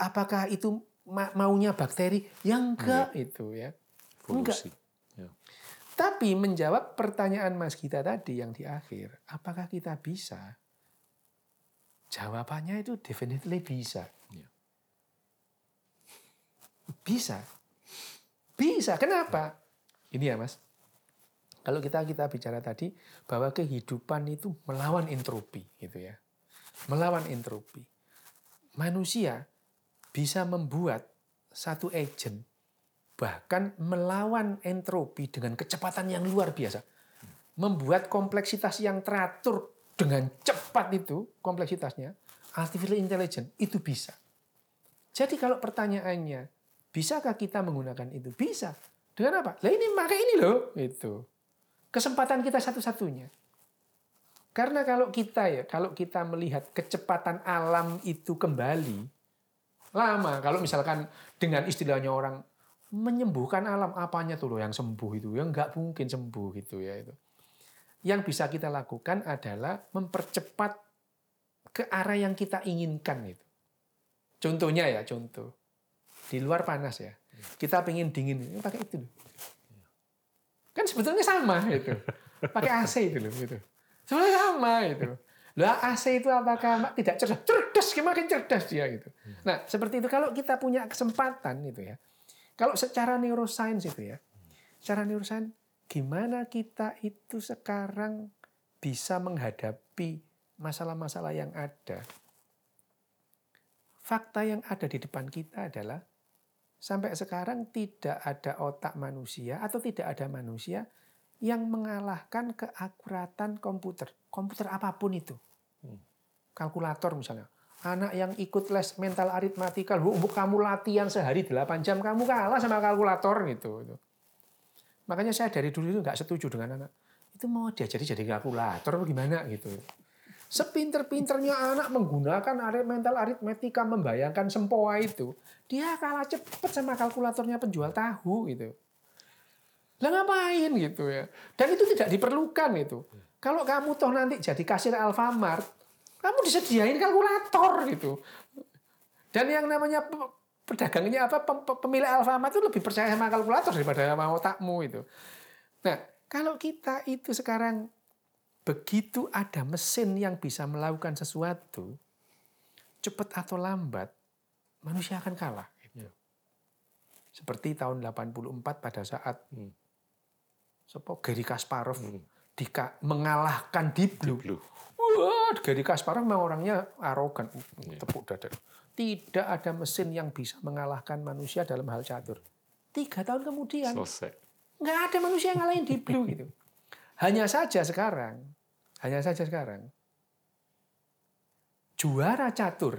Apakah itu maunya bakteri? Yang enggak ya. itu ya. Enggak. Ya. Tapi menjawab pertanyaan Mas Gita tadi yang di akhir, apakah kita bisa? Jawabannya itu definitely bisa. Ya. Bisa. Bisa. Kenapa? Ini ya Mas. Kalau kita kita bicara tadi bahwa kehidupan itu melawan entropi gitu ya. Melawan entropi. Manusia bisa membuat satu agent bahkan melawan entropi dengan kecepatan yang luar biasa. Membuat kompleksitas yang teratur dengan cepat itu, kompleksitasnya, artificial intelligence, itu bisa. Jadi kalau pertanyaannya, bisakah kita menggunakan itu? Bisa. Dengan apa? Lah ini maka ini loh, itu. Kesempatan kita satu-satunya. Karena kalau kita ya, kalau kita melihat kecepatan alam itu kembali, lama. Kalau misalkan dengan istilahnya orang menyembuhkan alam apanya tuh loh yang sembuh itu yang nggak mungkin sembuh gitu ya itu yang bisa kita lakukan adalah mempercepat ke arah yang kita inginkan itu. Contohnya ya contoh. Di luar panas ya. Kita pengen dingin ini pakai itu kan sebetulnya sama itu pakai AC itu loh gitu. Sebenarnya sama itu lah AC itu apakah tidak cerdas? Cerdas semakin cerdas dia gitu. Nah seperti itu. Kalau kita punya kesempatan itu ya. Kalau secara neuroscience itu ya, secara neuroscience gimana kita itu sekarang bisa menghadapi masalah-masalah yang ada. Fakta yang ada di depan kita adalah sampai sekarang tidak ada otak manusia atau tidak ada manusia yang mengalahkan keakuratan komputer. Komputer apa pun itu. Hmm. Kalkulator misalnya anak yang ikut les mental aritmatika, kamu latihan sehari 8 jam, kamu kalah sama kalkulator gitu. Makanya saya dari dulu itu nggak setuju dengan anak. Itu mau diajari jadi kalkulator gimana gitu. Sepinter-pinternya anak menggunakan arit mental aritmatika membayangkan sempoa itu, dia kalah cepet sama kalkulatornya penjual tahu gitu. Lah ngapain gitu ya. Dan itu tidak diperlukan itu. Kalau kamu toh nanti jadi kasir Alfamart, kamu disediain kalkulator gitu. Dan yang namanya pedagangnya apa pemilik Alfamart itu lebih percaya sama kalkulator daripada sama otakmu itu. Nah, kalau kita itu sekarang begitu ada mesin yang bisa melakukan sesuatu, cepat atau lambat, manusia akan kalah. Gitu. Seperti tahun 84 pada saat hmm. Sopo Gary Kasparov hmm. dika, mengalahkan Deep Blue. Deep Blue. Wah, Gary Kasparov memang orangnya arogan, tepuk dada. Tidak ada mesin yang bisa mengalahkan manusia dalam hal catur. Tiga tahun kemudian, Selesai. nggak ada manusia yang ngalahin di blue gitu. Hanya saja sekarang, hanya saja sekarang, juara catur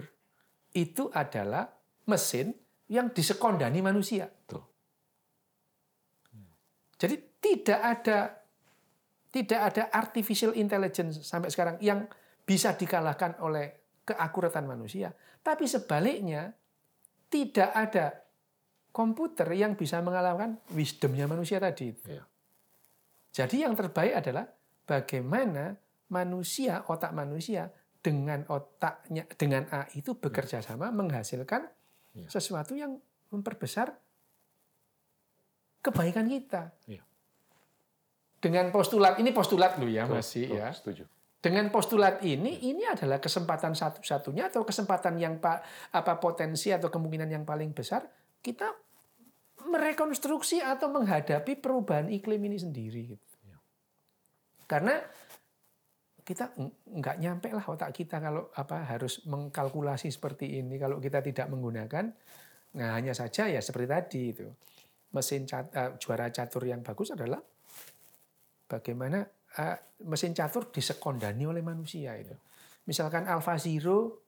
itu adalah mesin yang disekondani manusia. Tuh. Jadi tidak ada tidak ada artificial intelligence sampai sekarang yang bisa dikalahkan oleh keakuratan manusia. Tapi sebaliknya tidak ada komputer yang bisa mengalahkan wisdomnya manusia tadi. Iya. Jadi yang terbaik adalah bagaimana manusia, otak manusia dengan otaknya, dengan AI itu bekerja sama menghasilkan Iya. sesuatu yang memperbesar kebaikan kita. Iya. Dengan postulat ini postulat lu ya Tuh, masih ya. Setuju. Dengan postulat ini ini adalah kesempatan satu-satunya atau kesempatan yang pak apa potensi atau kemungkinan yang paling besar kita merekonstruksi atau menghadapi perubahan iklim ini sendiri gitu. Iya. Karena kita ng- nggak nyampe lah otak kita kalau apa harus mengkalkulasi seperti ini kalau kita tidak menggunakan nah hanya saja ya seperti tadi itu mesin cat- eh, juara catur yang bagus adalah bagaimana eh, mesin catur disekondani oleh manusia itu. Misalkan Alpha Zero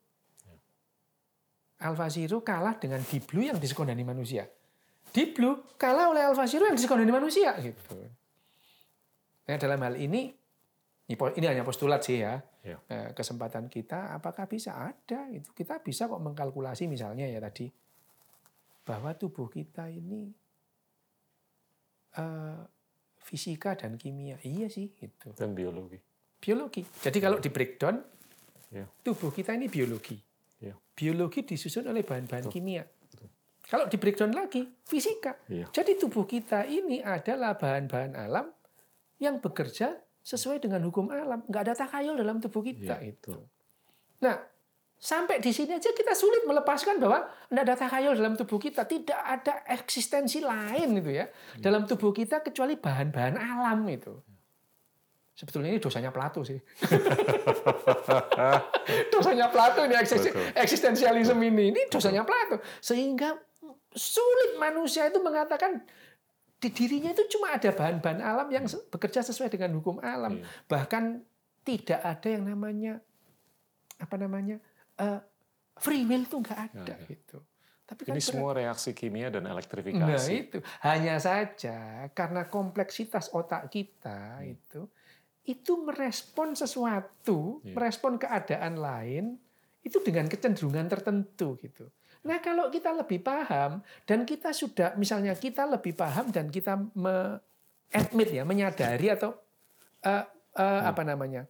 Alpha Zero kalah dengan Deep Blue yang disekondani manusia. Deep Blue kalah oleh Alpha Zero yang disekondani manusia gitu. Nah dalam hal ini ini hanya postulat sih ya. Iya. Eh, Kesempatan kita apakah bisa? Ada itu kita bisa kok mengkalkulasi misalnya ya tadi bahwa tubuh kita ini eh, fisika dan kimia. Iya sih gitu. Dan biologi. Biologi. Jadi kalau di breakdown Iya. tubuh kita ini biologi. Iya. Biologi disusun oleh bahan-bahan kimia. Kalau di breakdown lagi fisika. Iya. Jadi tubuh kita ini adalah bahan-bahan alam yang bekerja sesuai dengan hukum alam. Nggak ada takayul dalam tubuh kita Iya, itu. Nah, sampai di sini aja kita sulit melepaskan bahwa nggak ada takayul dalam tubuh kita. Tidak ada eksistensi lain gitu ya dalam tubuh kita kecuali bahan-bahan alam itu. Sebetulnya ini dosanya Plato sih. [LAUGHS] dosanya Plato ini eksis- eksistensialisme ini. Ini dosanya Plato. Sehingga sulit manusia itu mengatakan di dirinya itu cuma ada bahan-bahan alam yang bekerja sesuai dengan hukum alam. Iya. Bahkan tidak ada yang namanya apa namanya eh, free will itu nggak ada ada. gitu. Tapi kan Ini berat. semua reaksi kimia dan Nah elektrifikasi. itu hanya saja karena kompleksitas otak kita Hmm. itu itu merespon sesuatu, Iya. merespon keadaan lain itu dengan kecenderungan tertentu gitu. Nah kalau kita lebih paham dan kita sudah misalnya kita lebih paham dan kita me admit ya menyadari atau eh, eh, apa namanya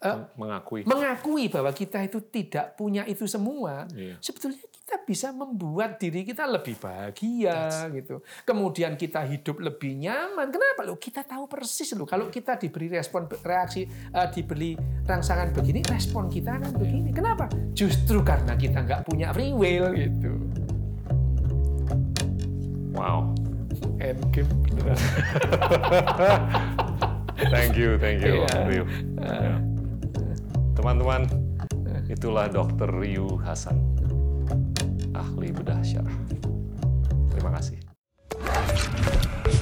eh, Mengakui. mengakui bahwa kita itu tidak punya itu semua, Iya. sebetulnya kita bisa membuat diri kita lebih bahagia gitu. Kemudian kita hidup lebih nyaman. Kenapa? Lo kita tahu persis loh kalau kita diberi respon reaksi eh, diberi rangsangan begini, respon kita akan begini. Kenapa? Justru karena kita nggak punya free will gitu. Wow. Endgame. [LAUGHS] Thank you, thank you, Iya. Ryu. Ya. Teman-teman, itulah Dr. Ryu Hasan, ahli bedah syaraf. Terima kasih.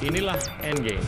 Inilah Endgame.